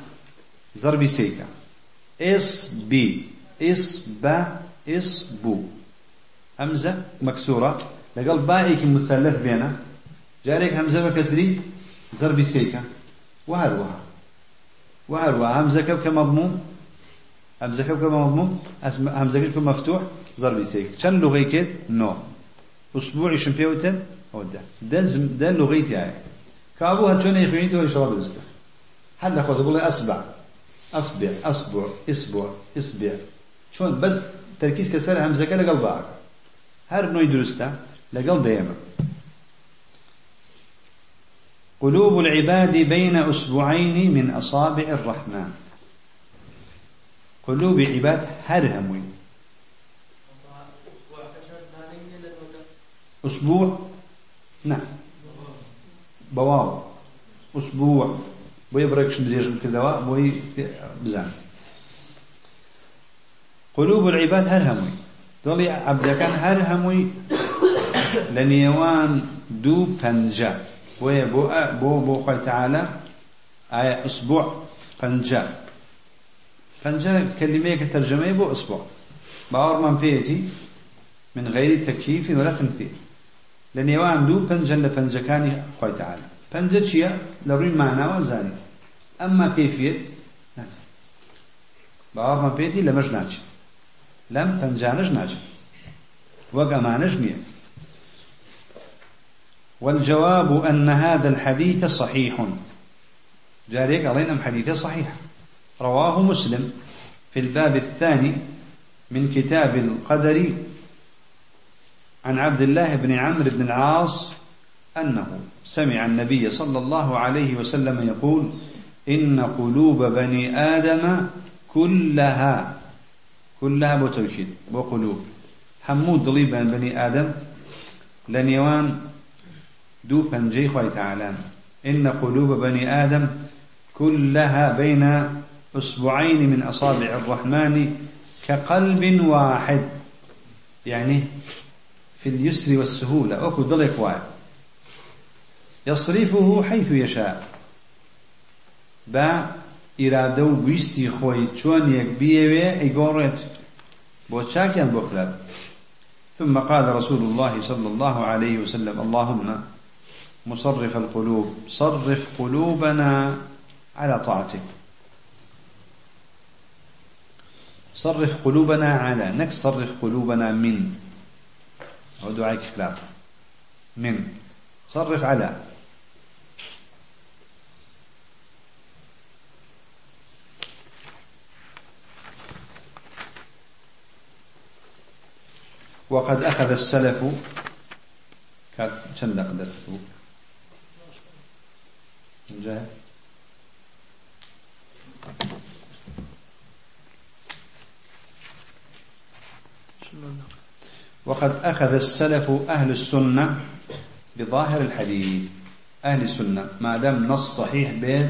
Speaker 1: ضربي اس بي اس با اس بو همزة مكسورة. لقل بائك مثلث بينه جاريك همزة بكسري. ضربي سيكا وهروها وهروها همزة كب كمضموم همزة كب كمضموم همزة كب مفتوح؟ ضربي سيكا كان لغيك نو أسبوعي شمبيوتن أو ده ده لغيتي هاي كابو هتشون يخويني تو يشرب بسته حد أخذ يقول أصبع أصبع أصبع أسبوع أسبع شلون؟ بس تركيز كسر همزة كلا قلبك هر نوع درسته لقل ديما قلوب العباد بين أسبوعين من أصابع الرحمن. قلوب عباد هرهموي أسبوع؟ نعم. بواو. أسبوع. بوي بريكش ندير كذا بوي بزان قلوب العباد هرهموي دولي عبد كان هرهموي لنيوان دو پنجة بو بو بو بو خوي تعالى آية أسبوع پنجة پنجة كلمة كترجمة بو أسبوع باور من فيتي من غير تكييف ولا تمثيل لنيوان دو پنجة لپنجة كان خوي تعالى پنجة چيا لروي معنى وزاني أما كيفية ناس باور من فيتي لمش ناچ لم پنجانش ناچ وقع معنش نيه والجواب أن هذا الحديث صحيح. جاريك علينا حديث صحيح رواه مسلم في الباب الثاني من كتاب القدر عن عبد الله بن عمرو بن العاص أنه سمع النبي صلى الله عليه وسلم يقول إن قلوب بني آدم كلها كلها بتوكيد وقلوب حمود ضليب بني آدم لنيوان دو پنجي خوي تعالى. إن قلوب بني آدم كلها بين أسبوعين من أصابع الرحمن كقلب واحد. يعني في اليسر والسهولة أكو ضلك واحد يصرفه حيث يشاء. با إرادة ويستي خوي چون يك بيوي إيقورت بو چاكيان بخلب ثم قال رسول الله صلى الله عليه وسلم اللهم مصرف القلوب صرف قلوبنا على طاعتك. صرف قلوبنا على نك صرف قلوبنا من. هو دعائك خلاف من. صرف على. وقد أخذ السلف كان كم درسته جاهز وقد أخذ السلف أهل السنة بظاهر الحديث. أهل السنة ما دام نص صحيح بيت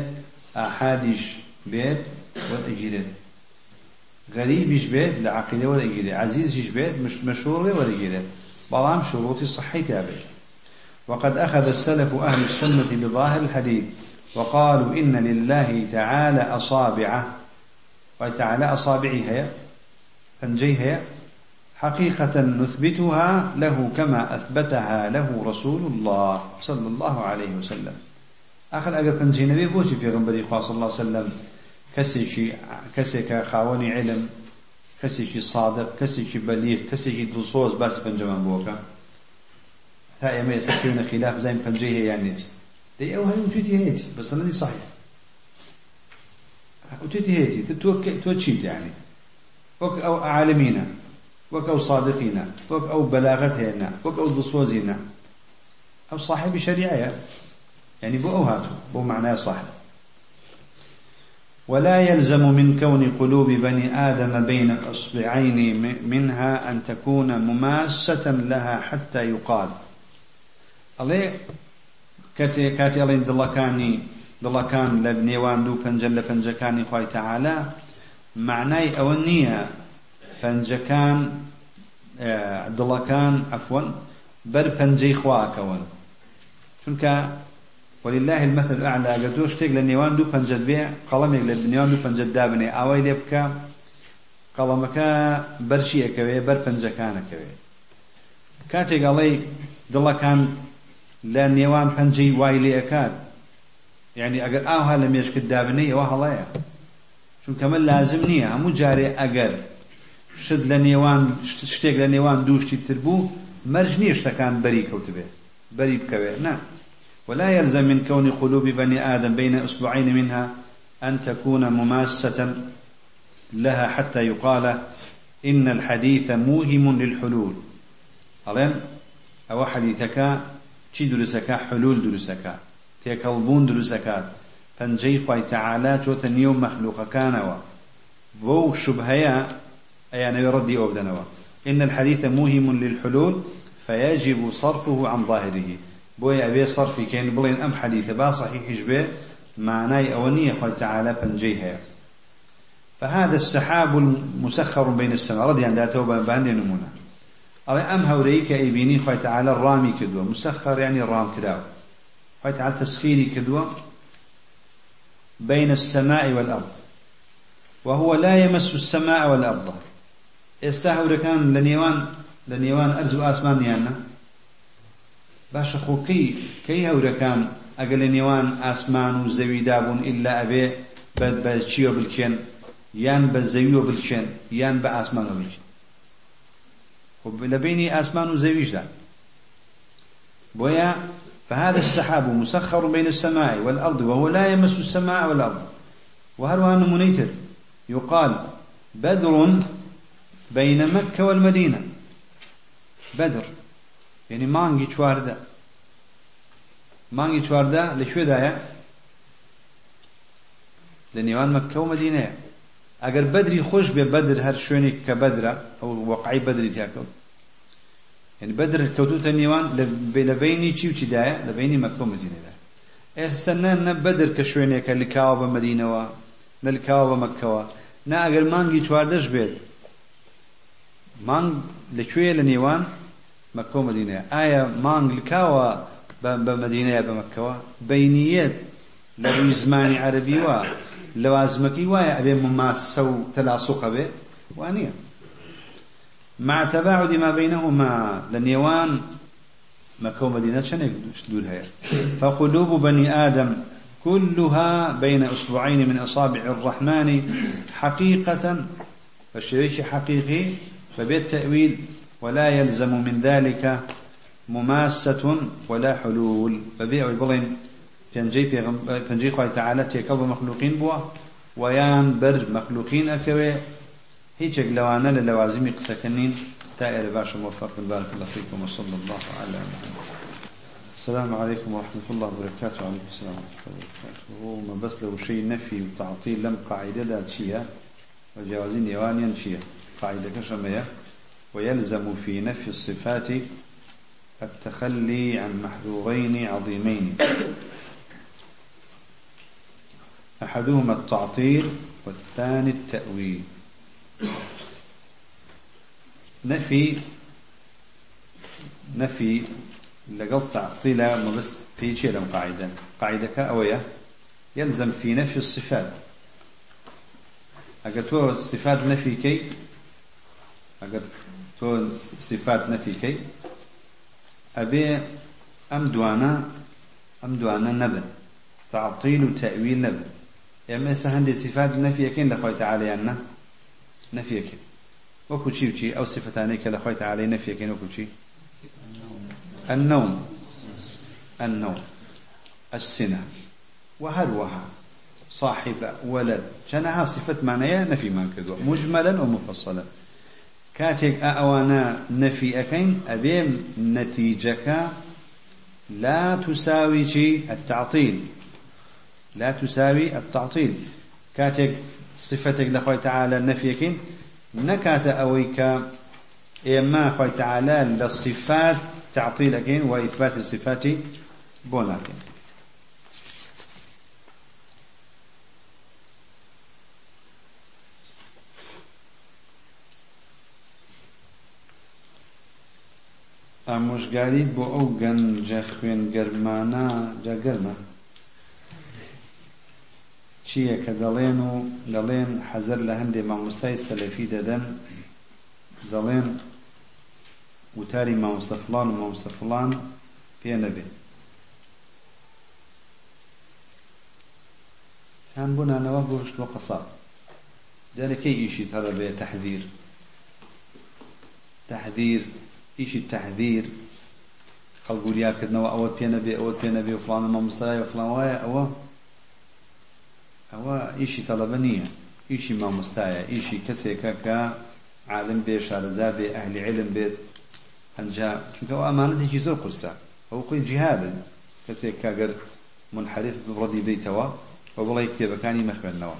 Speaker 1: أحاديث بيت والإجراد غريب يشبه لعقيدة ولا يجري عزيز يشبه مش مشهور ولا يجري بلام شروط صحي تابع وقد أخذ السلف أهل السنة بظاهر الحديث وقالوا إن لله تعالى أصابعه. وتعالى أصابعه هي؟ فنجيها حقيقة نثبتها له كما أثبتها له رسول الله صلى الله عليه وسلم. آخر أجر فنجي نبي بوتي في غنبري صلى الله عليه وسلم. كسيشي كسيك خاوني علم كسيشي صادق كسيشي بليغ كسيشي دلصوز باس فنجمان بوكا تا ئێمە ئێستا خلاف زين پەنجەی هەیە یان نێت دەی ئەو هەموو توێتی هەیەی بەس سەنەدی صحیح وتوێتی هەیەی تۆ تۆ چیت يعني وەک ئەو عالمینە وەک ئەو صادقینە وەک ئەو بەلاغەت هێنا وەک ئەو دڵسۆزینە. ئەو صاحبی شەریعەیە يعني بو أو هاتو بو معناه صح ولا يلزم من كون قلوب بني آدم بين أصبعين منها أن تكون مماسة لها حتى يقال. ئەڵێن دڵەکانی دڵەکان لە نێوان دوو پەنجە لە پەنجەکانی خی تەعالا معنای ئەوە نییە پەنجەکان دڵەکان ئەفۆن بەر پەنجەی خواکەون. چونکە ولله المثل الأعلى. قد دوش تيك لنيوان دو پنجد بي قلمك لنيوان دو پنجد دابني. آوي لبكا قلمك برشي اكوي بر پنجكان اكوي كاتيك علي دلا كان لنيوان پنجي وايلي اكاد يعني اگر آوها لم يشكد دابني اوها لايا چون كمان لازم نية همو جاري اگر شد لنيوان شتيك لنيوان دوشتي تربو مرج نيشتكان بري كوتبه. بري بكوي. نه ولا يلزم من كون قلوب بني آدم بين أسبوعين منها أن تكون مماسة لها حتى يقال إن الحديث موهم للحلول. ألين؟ أو حديثك چی دروستەکە حلول دروستەکە تێکەڵبوون دروستەکات پەنجەی خی تەعالا چۆتە نێو مەخلوقەکانەوە بۆ شبهەیە ئەیانەوێ ڕەدی ئەو بدەنەوە إن الحديث موهم للحلول فيجب صرفه عن ظاهره. بوي أبي صرفي كان بلين أم حديث با صحيح به معناي أونية قال تعالى فنجيها فهذا السحاب المسخر بين السماء رضي عن ذاته بهن نمونه ئەڵێ ئەم هەورەی کە ئەیبینی خۆی تعالە ڕامی کردووە مسەخەر ینی ڕام کراوە. خۆی تعالە تەسخیری بين السماء والأرض. وهو لا يمس السماء والأرض. ئێستا هەورەکان لە نێوان لە نێوان ئەرز و ئاسمانیانە باشە خۆ کەی هەورەکان ئەگە لە نێوان ئاسمان و زەویدا بوون ئللا ئەبێ بە چیۆ بلکێن یان بە زەویۆ بلکێن یان بە ئاسمانۆ بلکێن لبين آسمان وزويجدا بويا فهذا السحاب مسخر بين السماء والأرض وهو لا يمس السماء والأرض. وهروها منيتر يقال بدر بين مكة والمدينة. بدر. يعني مانجي شواردا مانجي شواردا لشو دايا لنيوان مكة ومدينة اگر بدري خوش به بدر هر شوێنێک کە بدرە ئەو وەقعی بدری تیاکەوت. يعني بدر كوتوتە نێوان لە بینی چی و چیدایە؟ لە بینی مەکە و مدینەدا ئێستا نە نە بدر کە شوێنێکە لکاوە بە مدینەوە نە لکاوە بە مەکەوە. نا ئەگەر مانگی چواردەش بێت مانگ لەکوێ لە نێوان؟ مەکە و مدینەیە ئایا مانگ لکاوە بە مدینەیە بە مەکەوە؟ بینیەت لە ڕووی زمانی عەربی وە أبي مماسة تلاصق به وانيا مع تباعد ما بينهما لنيوان مكة مدينة شنك دول هي فقلوب بني آدم كلها بين أسبوعين من أصابع الرحمن حقيقة فالشريك حقيقي فبالتأويل ولا يلزم من ذلك مماسة ولا حلول. فبيع بلين پێنجەی پێنجەی خی تەعاالە تێکەڵ بە مەخلوقین بووە ویان بەر مەخلوقین ئەکەوێ هیچێک لەوانە لە لەوازمی قسەکەنین تا ئێرە باشە موفق. بارك الله فيكم وصلى الله على محمد. السلام عليكم ورحمة الله وبركاته. وعليكم السلام ورحمة الله وبركاته. ما بس لو شيء نفي وتعطيل لم قاعدة دا تشيا وجوازين يوانيا تشيا قاعدة كشمية. ويلزم في نفي الصفات التخلي عن محذورين عظيمين. أحدهما التعطيل والثاني التأويل. نفي نفي لقل تعطيل ما بس في شيء قاعدة. قاعدة كأوية. يلزم في نفي الصفات. أقل تو صفات نفي كي؟ أقل تو صفات نفي كي أبي أم دوانا أم دوانا نبن تعطيل وتأويل نبن يعني سهل صفات نفي كين لخوي تعالى أن نفي كين وكو شي وشي أو صفتاني كلا تعالى نفي كين وكو شي النوم. النوم. السنة. وهروها صاحب ولد. جنها صفة معناها نفي ما كدو مجملا ومفصلا كاتك أوانا نفي أكين أبيم نتيجك لا تساوي التعطيل لا تساوي التعطيل كاتك صفتك لخوي تعالى النفي أكين نكات أويك إما خوي تعالى للصفات تعطيل أكين وإثبات الصفات بوناكين ئامۆژگاریت بۆ ئەو گەنجە خوێنگەرمانە جاگەرمە چییە کە دەڵێن و دەڵێن حەزەر لە هەندێک مامۆستای سەلەفی دەدەن؟ دەڵێن وتاری مامۆستە فڵان و مامۆستە فڵان پێ نەبێت هان بوونانەوە گۆشت بۆ قەساب جارەکەی ئیشی تەڕە بێ تەحذیر تەحذیر ئیشی تەحذیر خەڵگوریاکردنەوە ئەوە پێ نەبێ ئەوە پێ نەبێ و فڵانە مامۆستای و فڵان وایە ئەوە ئەوە ئیشی تەڵەبە نییە. ئیشی مامۆستایە ئیشی کەسێکە کە عالم بێ شارەزار بێ ئەهلی علم بێت. هەنجا چونکە ئەو ئەمانەتێکی زۆر قورسە ئەو خۆی جیهادن. کەسێک کاگەر منحرف بڕەدی دەیتەوە و بڵێ کتێبەکانی مەخوێننەوە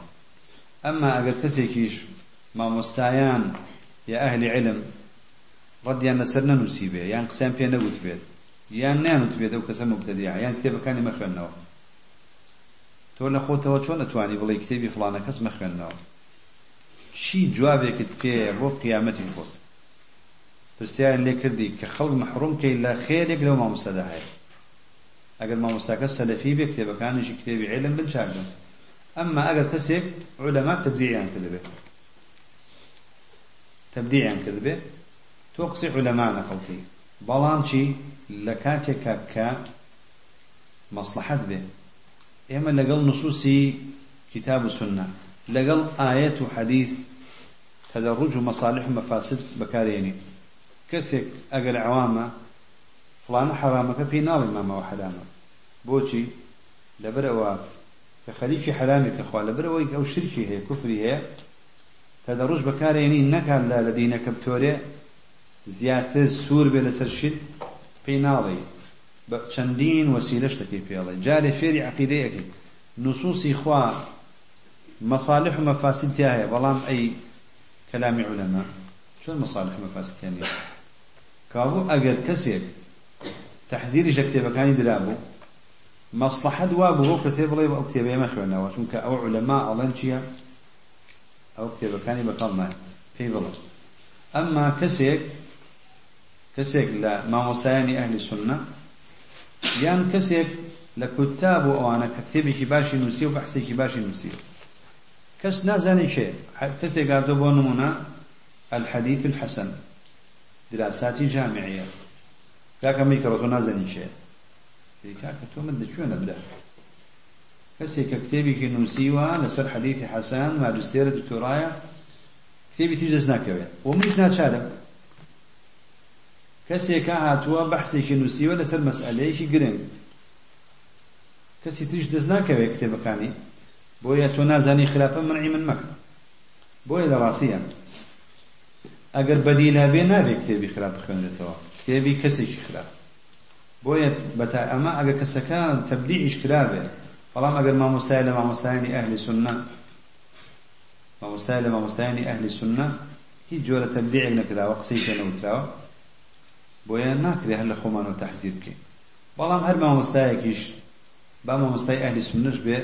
Speaker 1: ئەمما ئەگەر کەسێکیش مامۆستایان یا ئەهلی علم ڕەدیان لەسەر نەنووسی بێ یان قسەیان پێ نەگوت بێت. یان نانوت بێت ئەو کەسە مبتەدیع یان کتێبەکانی مەخوێننەوە تۆ لە خۆتەوە چۆن ئەتوانی بڵێ کتێبی فڵانە کەس مەخوێننەوە چی جوابێکت پێ بۆ قیامەتی خۆت؟ پرسیارن لێ کردی کە خەڵک مەحڕوم کەی لە خێرێک لەو مامۆستەدا هەیە. ئەگەر مامۆستاکە سەلەفی بێ کتێبەکانیشی کتێبی عێلم بنچاردن ئەمما ئەگەر کەسێک عولەما تەبدیعیان کردبێ تەبدیعیان کردبێ تۆ قسەی علەما نەخەڵکی بەڵام چی؟ لە کاتێکە کە مەسلحەت بێ. ئێمە لەگەڵ نصوصی کتاب و سنە. لەگەڵ ئاەت و حەدیث تەدەڕوج و مەساالح و مەفاسد بەکارێنی. کەسێک ئەگەر عوامە فلانە حرامەکە پێی ناڵی مامەوە حرامە. بۆچی؟ لەبەرەوە کە خەریکی حرامی کەخوا لەبەرەوەی ئەو شرکی هەیە کوفری هەیە تەدەڕوج بەکارێنی نەکان لا لە دینەکە بتۆرێ. زیاتر سوور بێ لەسەر شت پێی ناڵێ بە چەندین وەسیلەش دەکەی پێڵێ. جارێ فێری عقیدەیەکی نصوصی خوا مصالح و مەفاسد تیا هەیە. بەڵام ئەی کەلامی عولەما چۆن مصالح و مەفاسدیان نیە کابوو ئەگەر کەسێک تحذيري كتابەکانی درابوو مصلحة وابو هو كسي بڵێ ئەو کتێبەیە مەخوێنەوە چونکە ئەو عولەما ئەڵەن چییە؟ ئەو کتێبەکانی بەکەڵ نایە پێی بڵێ. ئەمما کەسێک کەسێک لە مامۆستایانی ئەهلی سنە یان کەسێک لە کوتاب و ئەوانە کە کتێبێکی باشی نووسی و بەحسێکی باشی نووسی. کەس نازانی شێ کەسێک گاردۆ بۆ نمونە الحديث الحسن دراساتی جامعية کاکە می کەڕۆ نازانی شێ کاکە تۆ من دەکوێنە بدە. کەسێک کە کتێبێکی نووسیوە لەسەر حەدیثی حەسان ماجستێرە دکتۆرایە کتێبی تیژ دەست ناکەوێت و منیش ناچارم کەسێکە هاتووە بەحسێکی نووسیوە لەسەر مەسئلەیەکی گرنگ. کەسی تریش دەست ناکەوێت کتێبەکانی بۆیە تۆ نازانی خراپە منعی من مەکە. بۆیە لە ڕاستیە. ئەگەر بەدیلا بێ نابێت کتێبی خراپ بخوێنێتەوە. کتێبی کەسێکی خراپ. بۆیە بەتا ئەمە ئەگەر کەسەکە تەبدیعیش کرابێ بەڵام ئەگەر مامۆستای لە مامۆستایانی ئەهلی سنە مامۆستای لە مامۆستایانی ئەهلی سنە هیچ جۆرە تەبدیعێک نەکراوە قسەی پێ نەوتراوە. بۆیە ناکرێ هەر لە خۆمانەوە تەحزیر بکەین بەڵام هەر مامۆستایەکیش با مامۆستای ئەهلی سنەش بێ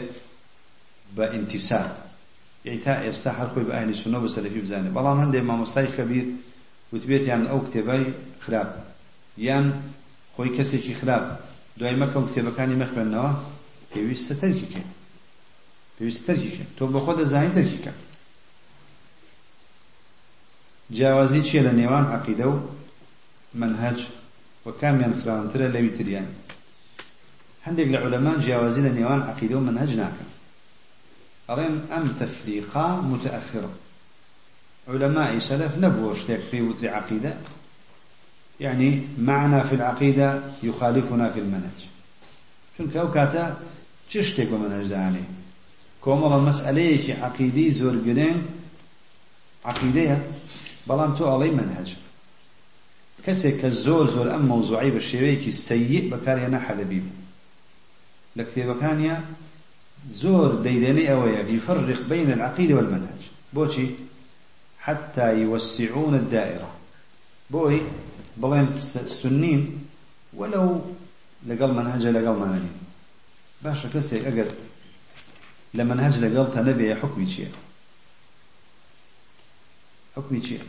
Speaker 1: بە ئینتیسار. یعنی تا ئێستا هەر خۆی بە ئەهلی سنە بە سەلەفی بزانێ. بەڵام هەندێک مامۆستای خەبیر وتبێت یان ئەو کتێبای خراپ. یان خۆی کەسێکی خراپ. دوای مەکەم کتێبەکانی مەخوێنەوە پێویستە تەرکیکە پێویست تەرکیکە تۆ بە خۆ دەزانی تەرکیکە جیاوازی چیە لە نێوان عقیدە و منهج و کامیان فراوانترە لەوی تریان. هەندێک لە عولەمان جیاوازی لە نێوان عقیدە و منهج ناکەن. ئەڵێن ئەم تەفریقا متأخرة علماء سلف نبوة اشتيك في وتر عقيدة يعني معنا في العقيدة يخالفنا في المنهج. چونکە ئەو کاتە چ شتێک بە منهجدانێ کۆمەڵە مەسئلەیەکی عقیدەی زۆر گرنگ عقیدەیە بەڵام تۆ ئەڵەی منهج. کەسێک کە زۆر زۆر ئەم مەوزوعی بە شێوەیەکی سەیئ بەکارهێنا حەلەبی بوو لە کتێبەکانیە زۆر دەیدێنەی ئەوەیە يفرق بين العقيدة والمنهج. بۆچی؟ حتى يوسعون الدائرة. بۆی بڵێن سنین وەلو لەگەڵ منهجە لەگەڵ مانەنی باشە کەسێک ئەگەر لە منهج لەگەڵ تا نەبێ حکمی چییە؟ حكمي شيء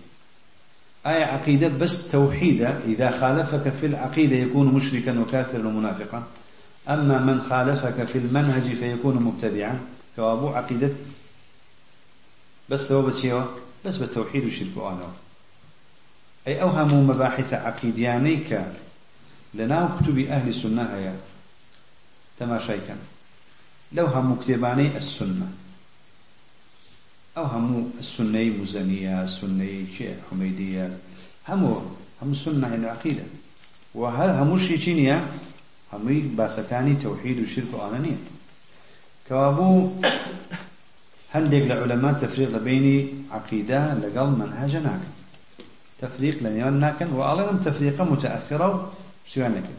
Speaker 1: آية عقيدة بس توحيدة. إذا خالفك في العقيدة يكون مشركا وكافرا ومنافقا. أما من خالفك في المنهج فيكون مبتدعا. كوابو عقيدة. بس توبة شيء؟ بس بالتوحيد والشرك وآنه أي أوهم مباحث عقيديانيك. لنا كتب أهل السنة هيا. تماشيكا لو هم كتباني السنة. أو هم السنة مزنية السنة شيء حميدية هم هم السنة يعني عقيدة. وهل هم شيء شينيا هم باسكاني توحيد وشرك وآنانية كوابو هندێک لە علەما تەفریق لە بینی عقیدە لەگەڵ منهەجە ناکەن تەفریق لە نێوان ناکەن و ئاڵێ ئەم تەفریقە متأخرە و شوێن نەکەن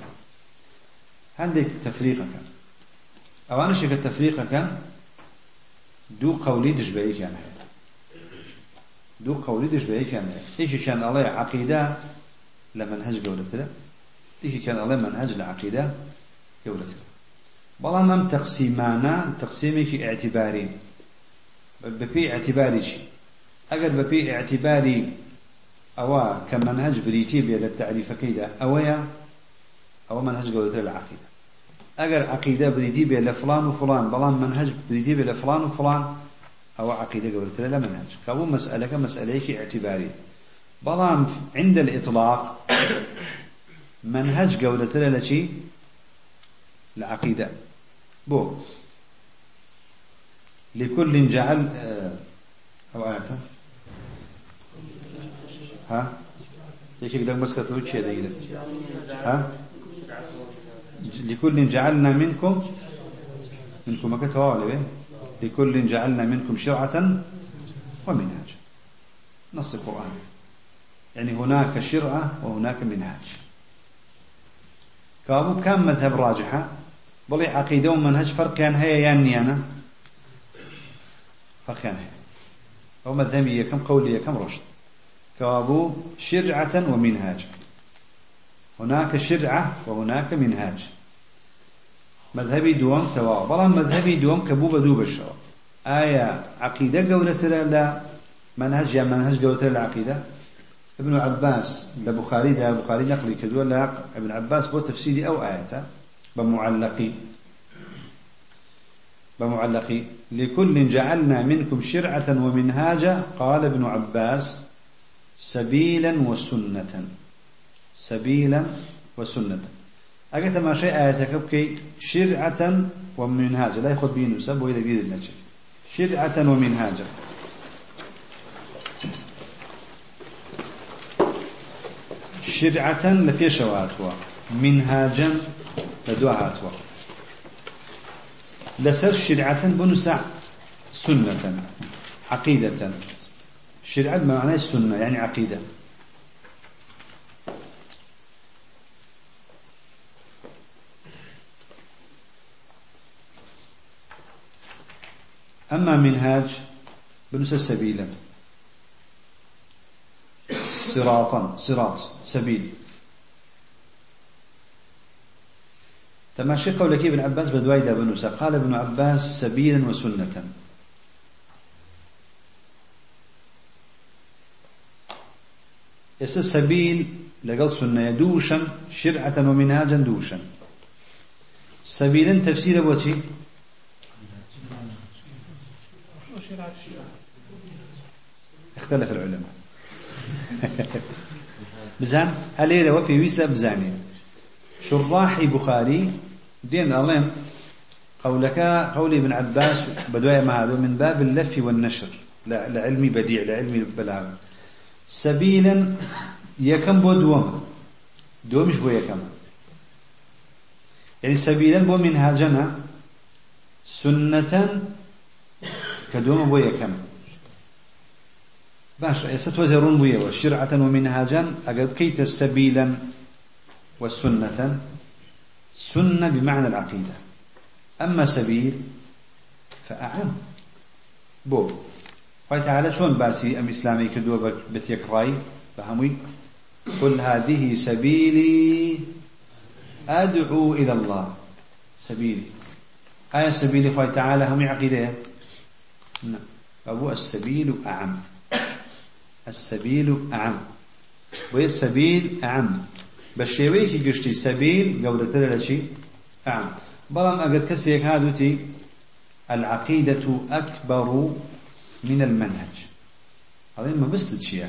Speaker 1: دوو قەولی دژبەیەکیان هەیە دوو قەولی دژبەیەکیان هەیە یەکێکیان ئەڵێ عقیدە لە منهەج گەورەترە یەکێکیان ئەڵێ منهەج لە عقیدە گەورەترە بەڵام ئەم تەقسیمانە تەقسیمێکی ئاعتیباری بپی اعتباری چی؟ اگر بپی اعتباری ئەوە کە منهج بریتی بێ لە تعریفەکەیدا ئەوەیە ئەوە منهج گەورەتر لە عقیدە ئەگەر عقیدە بریتی بێ لە فلان و فلان بەڵام منهج بریتی بێ لە فلان و فلان ئەوە عقیدە گەورەترە لە منهج. کەبوو مەسئلەکە مەسئلەیەکی اعتباری. بەڵام عند الإطلاق منهج گەورەترە لە چی؟ لە عقیدە بۆ. لكل جعل أو آياته ها؟ يكيك دق مسكت وجه دقيقة ها؟ لكل جعلنا منكم منكم ما كتوا لكل جعلنا منكم شرعة ومنهاج نص القرآن. يعني هناك شرعة وهناك منهاج. كابو كان مذهب راجحة؟ بلي عقيدة ومنهج فرق كان هي يعني أنا. فرقان هي أو مذهبية كم قولية كم رشد. كوابو شرعة ومنهاج. هناك شرعة وهناك منهاج. مذهبي دوم توا بلا مذهبي دوم كبوبة دوب الشرع آية عقيدة قولة لا منهج يا منهج قولة العقيدة ابن عباس لبخاري ده بخاري نقلي كدوة لا ابن عباس بو تفسيري أو آية بمعلقي. بمعلقي. لكل جعلنا منكم شرعة ومنهاجا قال ابن عباس سبيلا وسنة. سبيلا وسنة. أجت ما شيء آياتك بكي شرعة ومنهاجا لا يخذ بينه سب وإلى جديد النجم. شرعة ومنهاجا شرعة لفيشواتوا منهاجا لدوهاتوا لسر شرعة بنسع سنة. عقيدة. شرعة معناه السنة يعني عقيدة. أما منهاج بنس سبيلا صراطا صراط سبيل. تماشي قولك ابن عباس بدوايدا بنوسا قال ابن عباس سبيلا وسنة. يس السبيل لقل سنة. دوشا شرعة ومنهاجا دوشا. سبيلا تفسير بوتي اختلف العلماء. بزان هل وفي ويسا بزاني شراحي بخاري دين الله قولك قول ابن عباس بدوايا ما هذا من باب اللف والنشر. لعلم بديع لعلم البلاغة سبيلا يكم بو دوم دومش بو يكم يعني سبيلا بو منهاجنا سنة كدوم بو يكم باش يستوزرون بويا وشرعة ومنهاجا أقل كيت سبيلا والسنة؟ سنة بمعنى العقيدة. أما سبيل فأعم. بو خوي تعالى شون باسي أم إسلامي كدوا بتيك راي؟ فهموي؟ قل هذه سبيلي أدعو إلى الله. سبيلي. آية سبيلي خوي تعالى هم عقيدة نعم. فهو السبيل أعم. السبيل أعم. والسبيل أعم. بشيويك قشتي سبيل قولة لشي؟ أعم. بلان أقد كسيك هادوتي العقيدة أكبر من المنهج. هذا ما بس شيء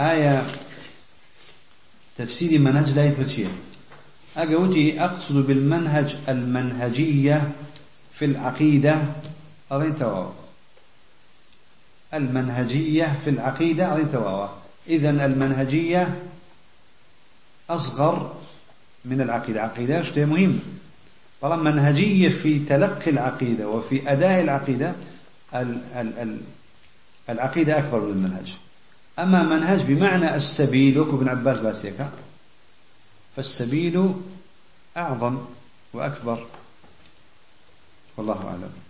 Speaker 1: آية تفسير منهج لا يفرشيه أقولتي أقصد بالمنهج المنهجية في العقيدة أرين تواو المنهجية في العقيدة أرين تواو إذا المنهجية أصغر من العقيدة. عقيدة شيء مهم. طالما منهجية في تلقي العقيدة وفي أداء العقيدة ال ال ال العقيدة أكبر من المنهج. أما منهج بمعنى السبيل وكو ابن عباس باسيكا فالسبيل أعظم وأكبر. والله أعلم.